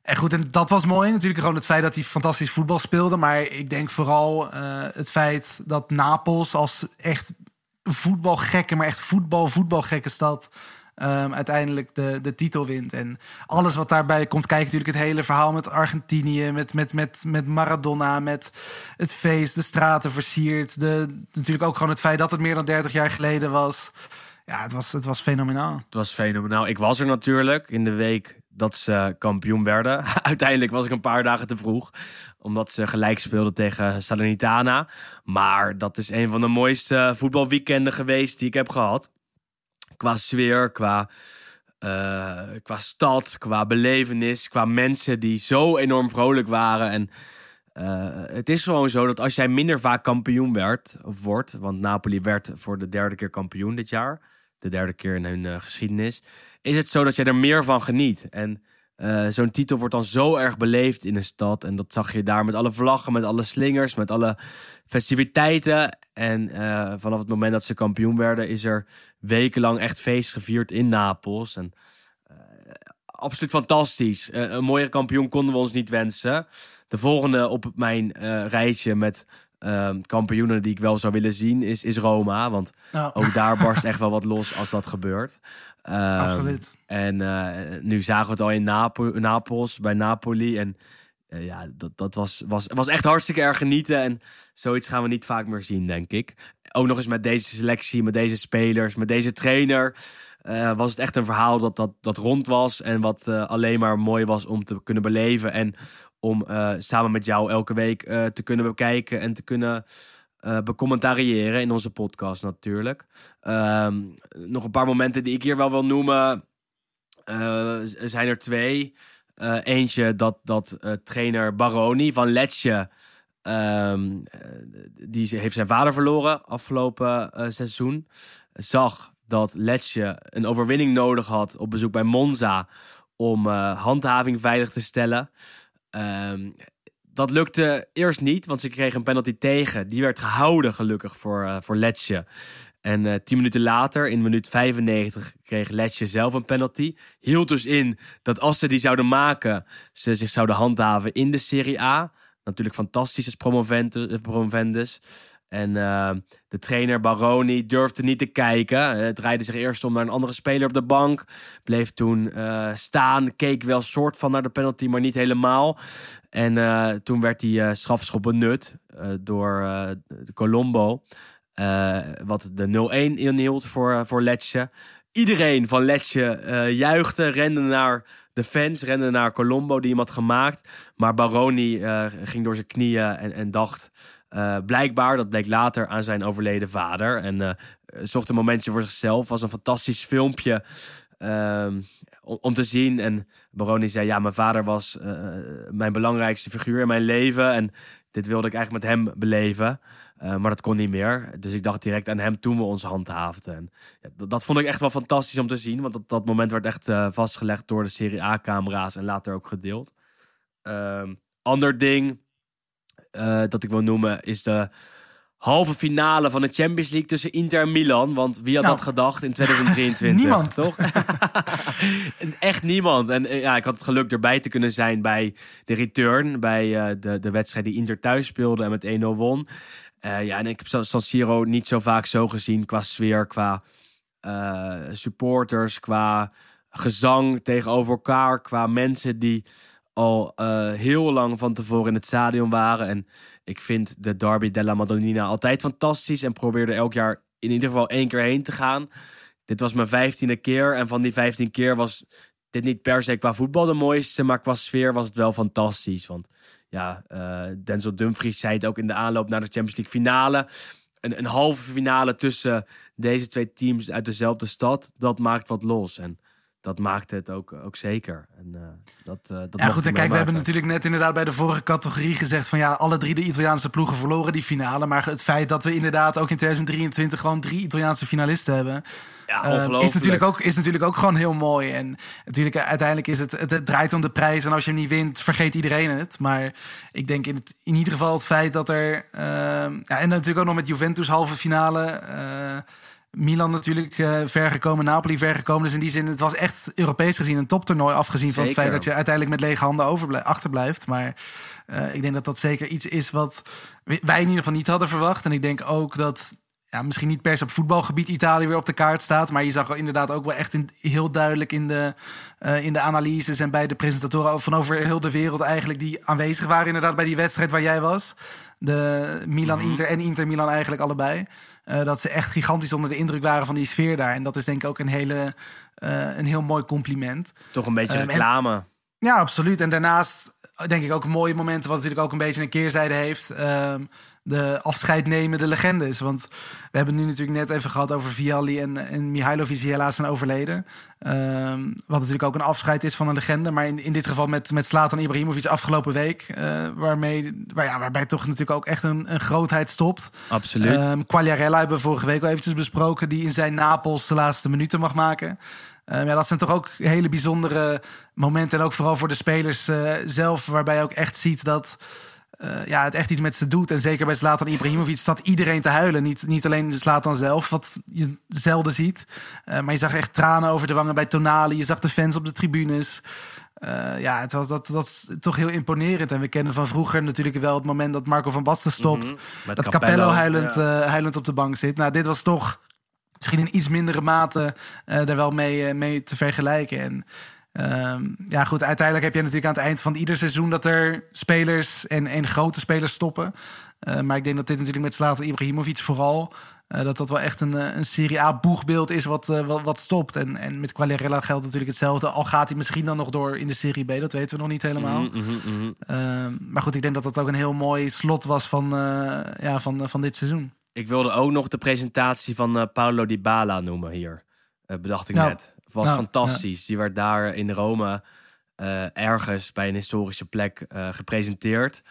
En goed, en dat was mooi. Natuurlijk gewoon het feit dat hij fantastisch voetbal speelde. Maar ik denk vooral het feit dat Napels als echt voetbalgekke, maar echt voetbal, voetbalgekke stad um, uiteindelijk de, de titel wint. En alles wat daarbij komt kijken, natuurlijk het hele verhaal met Argentinië, met, met, met, met Maradona, met het feest, de straten versierd. De, natuurlijk ook gewoon het feit dat het meer dan 30 jaar geleden was. Ja, het was, het was fenomenaal. Het was fenomenaal. Ik was er natuurlijk in de week dat ze kampioen werden. Uiteindelijk was ik een paar dagen te vroeg, omdat ze gelijk speelden tegen Salernitana. Maar dat is een van de mooiste voetbalweekenden geweest die ik heb gehad qua sfeer, qua, uh, qua stad, qua belevenis, qua mensen die zo enorm vrolijk waren. En uh, het is gewoon zo dat als jij minder vaak kampioen werd, of wordt, want Napoli werd voor de derde keer kampioen dit jaar, de derde keer in hun uh, geschiedenis, is het zo dat jij er meer van geniet. En uh, Zo'n titel wordt dan zo erg beleefd in een stad. En dat zag je daar met alle vlaggen, met alle slingers, met alle festiviteiten. En uh, vanaf het moment dat ze kampioen werden, is er wekenlang echt feest gevierd in Napels. En uh, absoluut fantastisch. een mooiere kampioen konden we ons niet wensen. De volgende op mijn rijtje met uh, kampioenen die ik wel zou willen zien is, is Roma. Want nou. ook daar barst echt wel wat los als dat gebeurt. Um, Absoluut. En uh, nu zagen we het al in Napo Napels, bij Napoli. En uh, ja, dat, dat was, was, was echt hartstikke erg genieten. En zoiets gaan we niet vaak meer zien, denk ik. Ook nog eens met deze selectie, met deze spelers, met deze trainer. Uh, was het echt een verhaal dat, dat, dat rond was. En wat alleen maar mooi was om te kunnen beleven. En om uh, samen met jou elke week te kunnen bekijken en te kunnen becommentariëren in onze podcast natuurlijk. Um, nog een paar momenten die ik hier wel wil noemen. zijn er twee. eentje dat, dat trainer Baroni van Letje... Um, die heeft zijn vader verloren afgelopen seizoen. Zag dat Letje een overwinning nodig had op bezoek bij Monza... om handhaving veilig te stellen... Um, dat lukte eerst niet, want ze kregen een penalty tegen. Die werd gehouden, gelukkig, voor, uh, voor. En eh, tien minuten later, in minuut 95, kreeg Letje zelf een penalty. Hield dus in dat als ze die zouden maken, ze zich zouden handhaven in de Serie A. Natuurlijk fantastisch als promovendus. En uh, de trainer Baroni durfde niet te kijken. Het draaide zich eerst om naar een andere speler op de bank. Bleef toen uh, staan. Keek wel soort van naar de penalty, maar niet helemaal. En uh, toen werd die strafschop benut door Colombo. wat de 0-1 inhield voor, voor Letje. Iedereen van Letje juichte, rende naar de fans, rende naar Colombo die hem had gemaakt. Maar Baroni ging door zijn knieën en, en dacht... Uh, blijkbaar, dat bleek later aan zijn overleden vader. En uh, zocht een momentje voor zichzelf. Was een fantastisch filmpje uh, om, te zien. En Baroni zei: Ja, mijn vader was uh, mijn belangrijkste figuur in mijn leven. En dit wilde ik eigenlijk met hem beleven. maar dat kon niet meer. Dus ik dacht direct aan hem toen we ons handhaafden. En dat, dat, vond ik echt wel fantastisch om te zien. Want dat, dat moment werd echt vastgelegd door de Serie A-camera's en later ook gedeeld. Ehm, ander ding uh, dat ik wil noemen is de halve finale van de Champions League tussen Inter en Milan. Want wie had nou, dat gedacht in 2023? niemand. Toch? Echt niemand. En eh, ja, ik had het geluk erbij te kunnen zijn bij de return. Bij uh, de, de wedstrijd die Inter thuis speelde en met 1-0 won. Uh, ja, en ik heb San Siro niet zo vaak zo gezien qua sfeer, qua supporters, qua gezang tegenover elkaar, qua mensen die al uh, heel lang van tevoren in het stadion waren. En ik vind de Derby della Madonnina altijd fantastisch. En probeerde elk jaar in ieder geval één keer heen te gaan. Dit was mijn vijftiende keer. En van die vijftien keer was dit niet per se qua voetbal de mooiste. Maar qua sfeer was het wel fantastisch. Want ja, uh, Denzel Dumfries zei het ook in de aanloop naar de Champions League finale. Een, een halve finale tussen deze twee teams uit dezelfde stad. Dat maakt wat los. En dat maakte het ook, ook zeker. En, uh, dat, uh, dat ja, goed. En kijk, we hebben natuurlijk net inderdaad bij de vorige categorie gezegd van ja, alle drie de Italiaanse ploegen verloren die finale. Maar het feit dat we inderdaad ook in 2023 gewoon drie Italiaanse finalisten hebben. Ja, uh, is, natuurlijk ook, is natuurlijk ook gewoon heel mooi. En natuurlijk, uiteindelijk is het, het, draait om de prijs. En als je hem niet wint, vergeet iedereen het. Maar ik denk in, het, in ieder geval het feit dat er. ja, en natuurlijk ook nog met Juventus halve finale. Milan natuurlijk uh, ver gekomen, Napoli ver gekomen. Dus in die zin, het was echt Europees gezien een toptoernooi. Afgezien van het feit dat je uiteindelijk met lege handen achterblijft. Maar uh, ik denk dat dat zeker iets is wat wij in ieder geval niet hadden verwacht. En ik denk ook dat ja, misschien niet per se op voetbalgebied Italië weer op de kaart staat. Maar je zag inderdaad ook wel echt in, heel duidelijk in de, uh, in de analyses en bij de presentatoren van over heel de wereld eigenlijk die aanwezig waren inderdaad bij die wedstrijd waar jij was. De Milan-Inter mhm. en Inter-Milan eigenlijk allebei. Uh, dat ze echt gigantisch onder de indruk waren van die sfeer daar. En dat is denk ik ook een, hele, uh, een heel mooi compliment. Toch een beetje uh, reclame. En, ja, absoluut. En daarnaast denk ik ook mooie momenten, wat natuurlijk ook een beetje een keerzijde heeft. Ehm, de afscheidnemende legendes. Want we hebben nu natuurlijk net even gehad over Vialli en, en Mihailovic die helaas zijn overleden. Um, wat natuurlijk ook een afscheid is van een legende. Maar in, in dit geval met, met Slatan Ibrahimovic afgelopen week. Uh, waarmee, waar, ja, waarbij toch natuurlijk ook echt een, een grootheid stopt. Absoluut. Um, Quagliarella hebben we vorige week al eventjes besproken. Die in zijn Napels de laatste minuten mag maken. Um, ja, dat zijn toch ook hele bijzondere momenten. En ook vooral voor de spelers uh, zelf. Waarbij je ook echt ziet dat uh, ja, het echt iets met ze doet. En zeker bij Zlatan Ibrahimovic staat iedereen te huilen. Niet, niet alleen Zlatan zelf, wat je zelden ziet. Uh, maar je zag echt tranen over de wangen bij Tonali. Je zag de fans op de tribunes. Uh, ja, het was dat, dat is toch heel imponerend. En we kennen van vroeger natuurlijk wel het moment dat Marco van Basten stopt. Mm -hmm. Dat Capello, huilend, ja. huilend op de bank zit. Nou, dit was toch misschien in iets mindere mate daar wel mee, mee te vergelijken. En Um, ja, goed, uiteindelijk heb je natuurlijk aan het eind van ieder seizoen dat er spelers en, en grote spelers stoppen. Uh, maar ik denk dat dit natuurlijk met Zlatan Ibrahimovic vooral. Uh, dat dat wel echt een, eh, een Serie A boegbeeld is wat, uh, wat, wat, stopt. En, en met Quagliarella geldt natuurlijk hetzelfde. Al gaat hij misschien dan nog door in de Serie B. Dat weten we nog niet helemaal. Mm -hmm, mm -hmm. Uh, maar goed, ik denk dat dat ook een heel mooi slot was van, ja, van, van dit seizoen. Ik wilde ook nog de presentatie van Paulo Dybala noemen hier. bedacht ik nou, net was nou, fantastisch. Ja. Die werd daar in Rome uh, ergens bij een historische plek uh, gepresenteerd.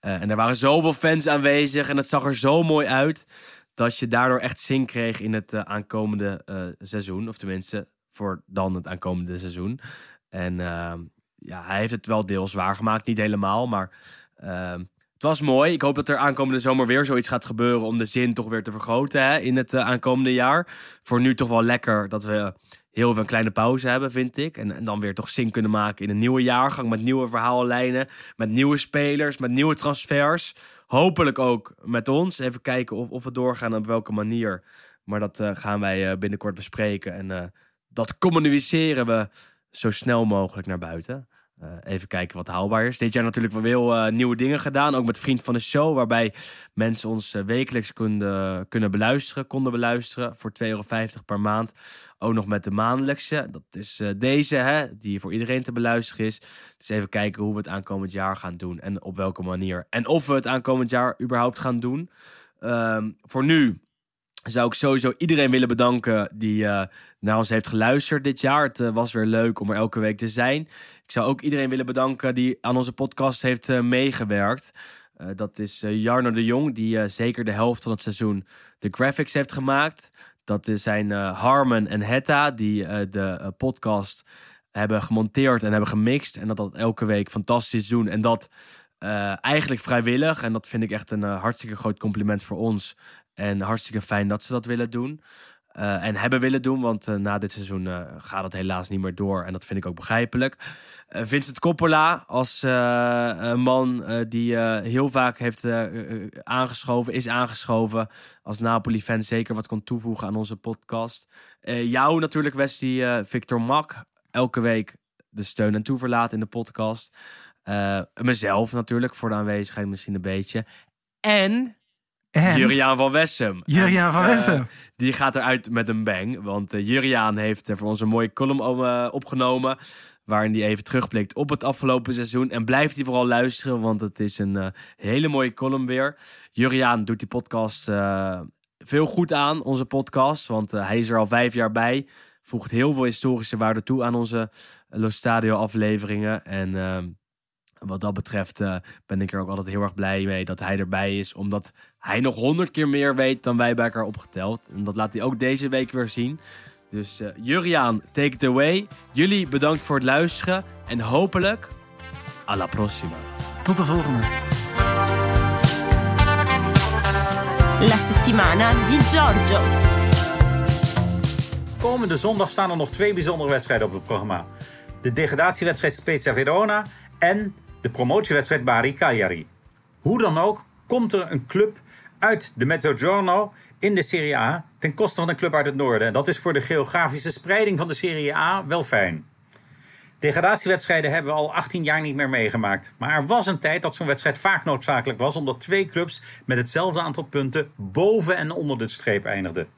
Uh, en er waren zoveel fans aanwezig en het zag er zo mooi uit dat je daardoor echt zin kreeg in het aankomende seizoen. Of tenminste, voor dan het aankomende seizoen. En ehm, ja, hij heeft het wel deels waargemaakt. Niet helemaal, maar ehm, Het was mooi. Ik hoop dat er aankomende zomer weer zoiets gaat gebeuren om de zin toch weer te vergroten hè, in het aankomende jaar. Voor nu toch wel lekker dat we heel veel een kleine pauze hebben, vind ik. En, dan weer toch zin kunnen maken in een nieuwe jaargang met nieuwe verhaallijnen, met nieuwe spelers, met nieuwe transfers. Hopelijk ook met ons. Even kijken of, of we doorgaan en op welke manier. Maar dat uh, gaan wij uh, binnenkort bespreken. En uh, dat communiceren we zo snel mogelijk naar buiten. Uh, even kijken wat haalbaar is. Dit jaar natuurlijk wel veel uh, nieuwe dingen gedaan. Ook met Vriend van de Show. Waarbij mensen ons uh, wekelijks konden, kunnen beluisteren. Konden beluisteren voor 2,50 euro per maand. Ook nog met de maandelijkse. Dat is deze, hè, die voor iedereen te beluisteren is. Dus even kijken hoe we het aankomend jaar gaan doen. En op welke manier. En of we het aankomend jaar überhaupt gaan doen. Ehm, voor nu zou ik sowieso iedereen willen bedanken die uh, naar ons heeft geluisterd dit jaar. Het uh, was weer leuk om er elke week te zijn. Ik zou ook iedereen willen bedanken die aan onze podcast heeft uh, meegewerkt. dat is Jarno de Jong, die zeker de helft van het seizoen de graphics heeft gemaakt. Dat zijn Harmon en Hetta, die de podcast hebben gemonteerd en hebben gemixt. En dat dat elke week fantastisch doen. En dat eigenlijk vrijwillig. En dat vind ik echt een hartstikke groot compliment voor ons. En hartstikke fijn dat ze dat willen doen. Uh, en hebben willen doen, want uh, na dit seizoen uh, gaat het helaas niet meer door. En dat vind ik ook begrijpelijk. Vincent Coppola als een man die heel vaak heeft aangeschoven, is aangeschoven. Als Napoli-fan zeker wat kon toevoegen aan onze podcast. jou natuurlijk, Westie, Victor Mak. Elke week de steun en toeverlaat in de podcast. mezelf natuurlijk, voor de aanwezigheid misschien een beetje. En en? Juriaan van Wessem. Juriaan van Wessem. Uh, die gaat eruit met een bang. Want uh, Juriaan heeft voor ons een mooie column opgenomen. Waarin hij even terugblikt op het afgelopen seizoen. En blijft hij vooral luisteren, want het is een hele mooie column weer. Juriaan doet die podcast veel goed aan, onze podcast. Want hij is er al vijf jaar bij. Voegt heel veel historische waarde toe aan onze Los Stadio afleveringen. En ehm, wat dat betreft uh, ben ik er ook altijd heel erg blij mee dat hij erbij is. Omdat hij nog honderd keer meer weet dan wij bij elkaar opgeteld. En dat laat hij ook deze week weer zien. Dus uh, Juriaan, take it away. Jullie bedankt voor het luisteren. En hopelijk, alla prossima. Tot de volgende. La settimana di Giorgio. Komende zondag staan er nog twee bijzondere wedstrijden op het programma. De degradatiewedstrijd Spezia Verona en de promotiewedstrijd Bari Cagliari. Hoe dan ook komt er een club uit de Mezzogiorno in de Serie A ten koste van een club uit het noorden. En dat is voor de geografische spreiding van de Serie A wel fijn. Degradatiewedstrijden hebben we al 18 jaar niet meer meegemaakt. Maar er was een tijd dat zo'n wedstrijd vaak noodzakelijk was, omdat twee clubs met hetzelfde aantal punten boven en onder de streep eindigden.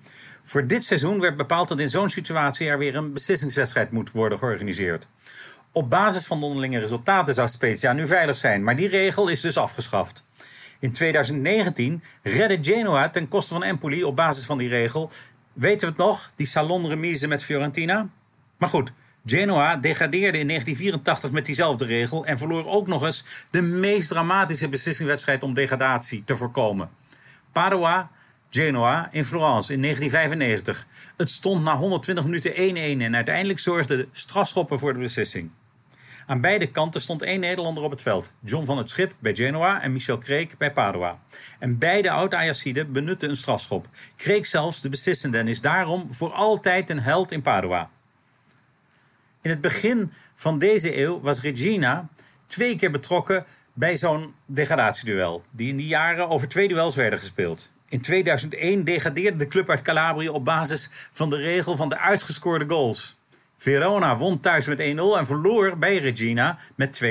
Voor dit seizoen werd bepaald dat in zo'n situatie er weer een beslissingswedstrijd moet worden georganiseerd. Op basis van de onderlinge resultaten zou Spezia nu veilig zijn, maar die regel is dus afgeschaft. In 2019 redde Genoa ten koste van Empoli op basis van die regel. Weten we het nog? Die salonremise met Fiorentina? Maar goed, Genoa degradeerde in 1984 met diezelfde regel en verloor ook nog eens de meest dramatische beslissingswedstrijd om degradatie te voorkomen. Padua, Genoa in Florence in 1995. Het stond na 120 minuten 1-1 en uiteindelijk zorgde de strafschoppen voor de beslissing. Aan beide kanten stond één Nederlander op het veld. John van het Schip bij Genoa en Michel Kreek bij Padua. En beide oud-Ajaxiden benutten een strafschop. Kreek zelfs de beslissende en is daarom voor altijd een held in Padua. In het begin van deze eeuw was Regina twee keer betrokken bij zo'n degradatieduel. Die in die jaren over twee duels werden gespeeld. In 2001 degradeerde de club uit Calabria op basis van de regel van de uitgescoorde goals. Verona won thuis met 1-0 en verloor bij Regina met 2-1.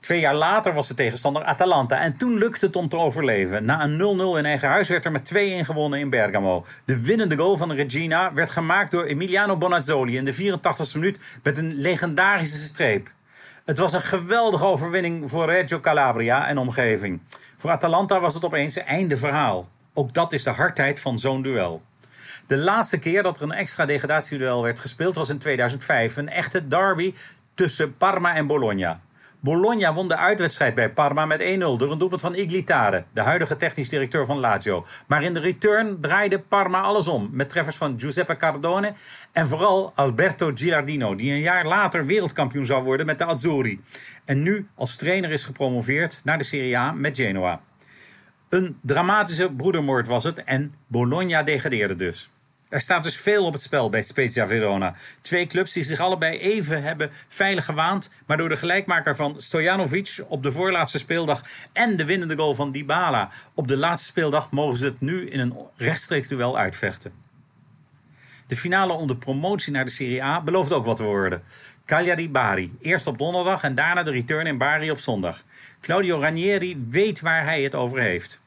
Twee jaar later was de tegenstander Atalanta en toen lukte het om te overleven. Na een 0-0 in eigen huis werd er met 2-1 gewonnen in Bergamo. De winnende goal van Regina werd gemaakt door Emiliano Bonazzoli in de 84e minuut met een legendarische streep. Het was een geweldige overwinning voor Reggio Calabria en omgeving. Voor Atalanta was het opeens einde verhaal. Ook dat is de hardheid van zo'n duel. De laatste keer dat er een extra degradatieduel werd gespeeld was in 2005. Een echte derby tussen Parma en Bologna. Bologna won de uitwedstrijd bij Parma met 1-0 door een doelpunt van Iglitare, de huidige technisch directeur van Lazio. Maar in de return draaide Parma alles om met treffers van Giuseppe Cardone en vooral Alberto Gilardino, die een jaar later wereldkampioen zou worden met de Azzurri. En nu als trainer is gepromoveerd naar de Serie A met Genoa. Een dramatische broedermoord was het en Bologna degradeerde dus. Er staat dus veel op het spel bij Spezia Verona. Twee clubs die zich allebei even hebben veilig gewaand, maar door de gelijkmaker van Stojanovic op de voorlaatste speeldag en de winnende goal van Dybala op de laatste speeldag mogen ze het nu in een rechtstreeks duel uitvechten. De finale om de promotie naar de Serie A belooft ook wat te worden. Cagliari Bari, eerst op donderdag en daarna de return in Bari op zondag. Claudio Ranieri weet waar hij het over heeft.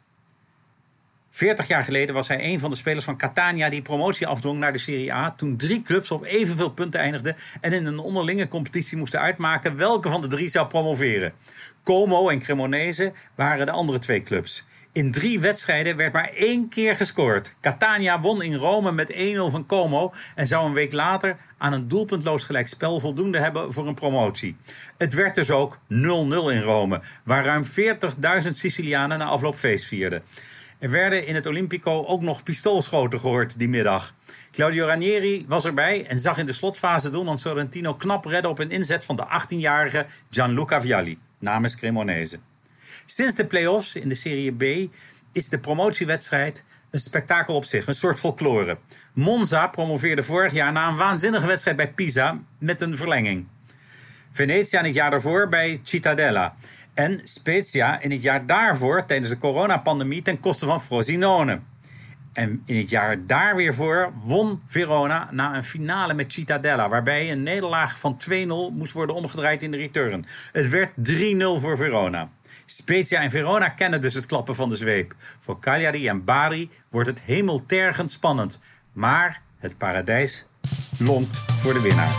40 jaar geleden was hij een van de spelers van Catania die promotie afdwong naar de Serie A. Toen drie clubs op evenveel punten eindigden en in een onderlinge competitie moesten uitmaken welke van de drie zou promoveren. Como en Cremonese waren de andere twee clubs. In drie wedstrijden werd maar één keer gescoord. Catania won in Rome met 1-0 van Como en zou een week later aan een doelpuntloos gelijkspel voldoende hebben voor een promotie. Het werd dus ook 0-0 in Rome, waar ruim 40.000 Sicilianen na afloop feest vierden. Er werden in het Olympico ook nog pistoolschoten gehoord die middag. Claudio Ranieri was erbij en zag in de slotfase doelman Sorrentino knap redden op een inzet van de 18-jarige Gianluca Vialli namens Cremonese. Sinds de play-offs in de Serie B is de promotiewedstrijd een spektakel op zich, een soort folklore. Monza promoveerde vorig jaar na een waanzinnige wedstrijd bij Pisa met een verlenging. Venezia het jaar daarvoor bij Cittadella. En Spezia in het jaar daarvoor tijdens de coronapandemie ten koste van Frosinone. En in het jaar daar weer voor won Verona na een finale met Cittadella. Waarbij een nederlaag van 2-0 moest worden omgedraaid in de return. Het werd 3-0 voor Verona. Spezia en Verona kennen dus het klappen van de zweep. Voor Cagliari en Bari wordt het hemeltergend spannend. Maar het paradijs lonkt voor de winnaar.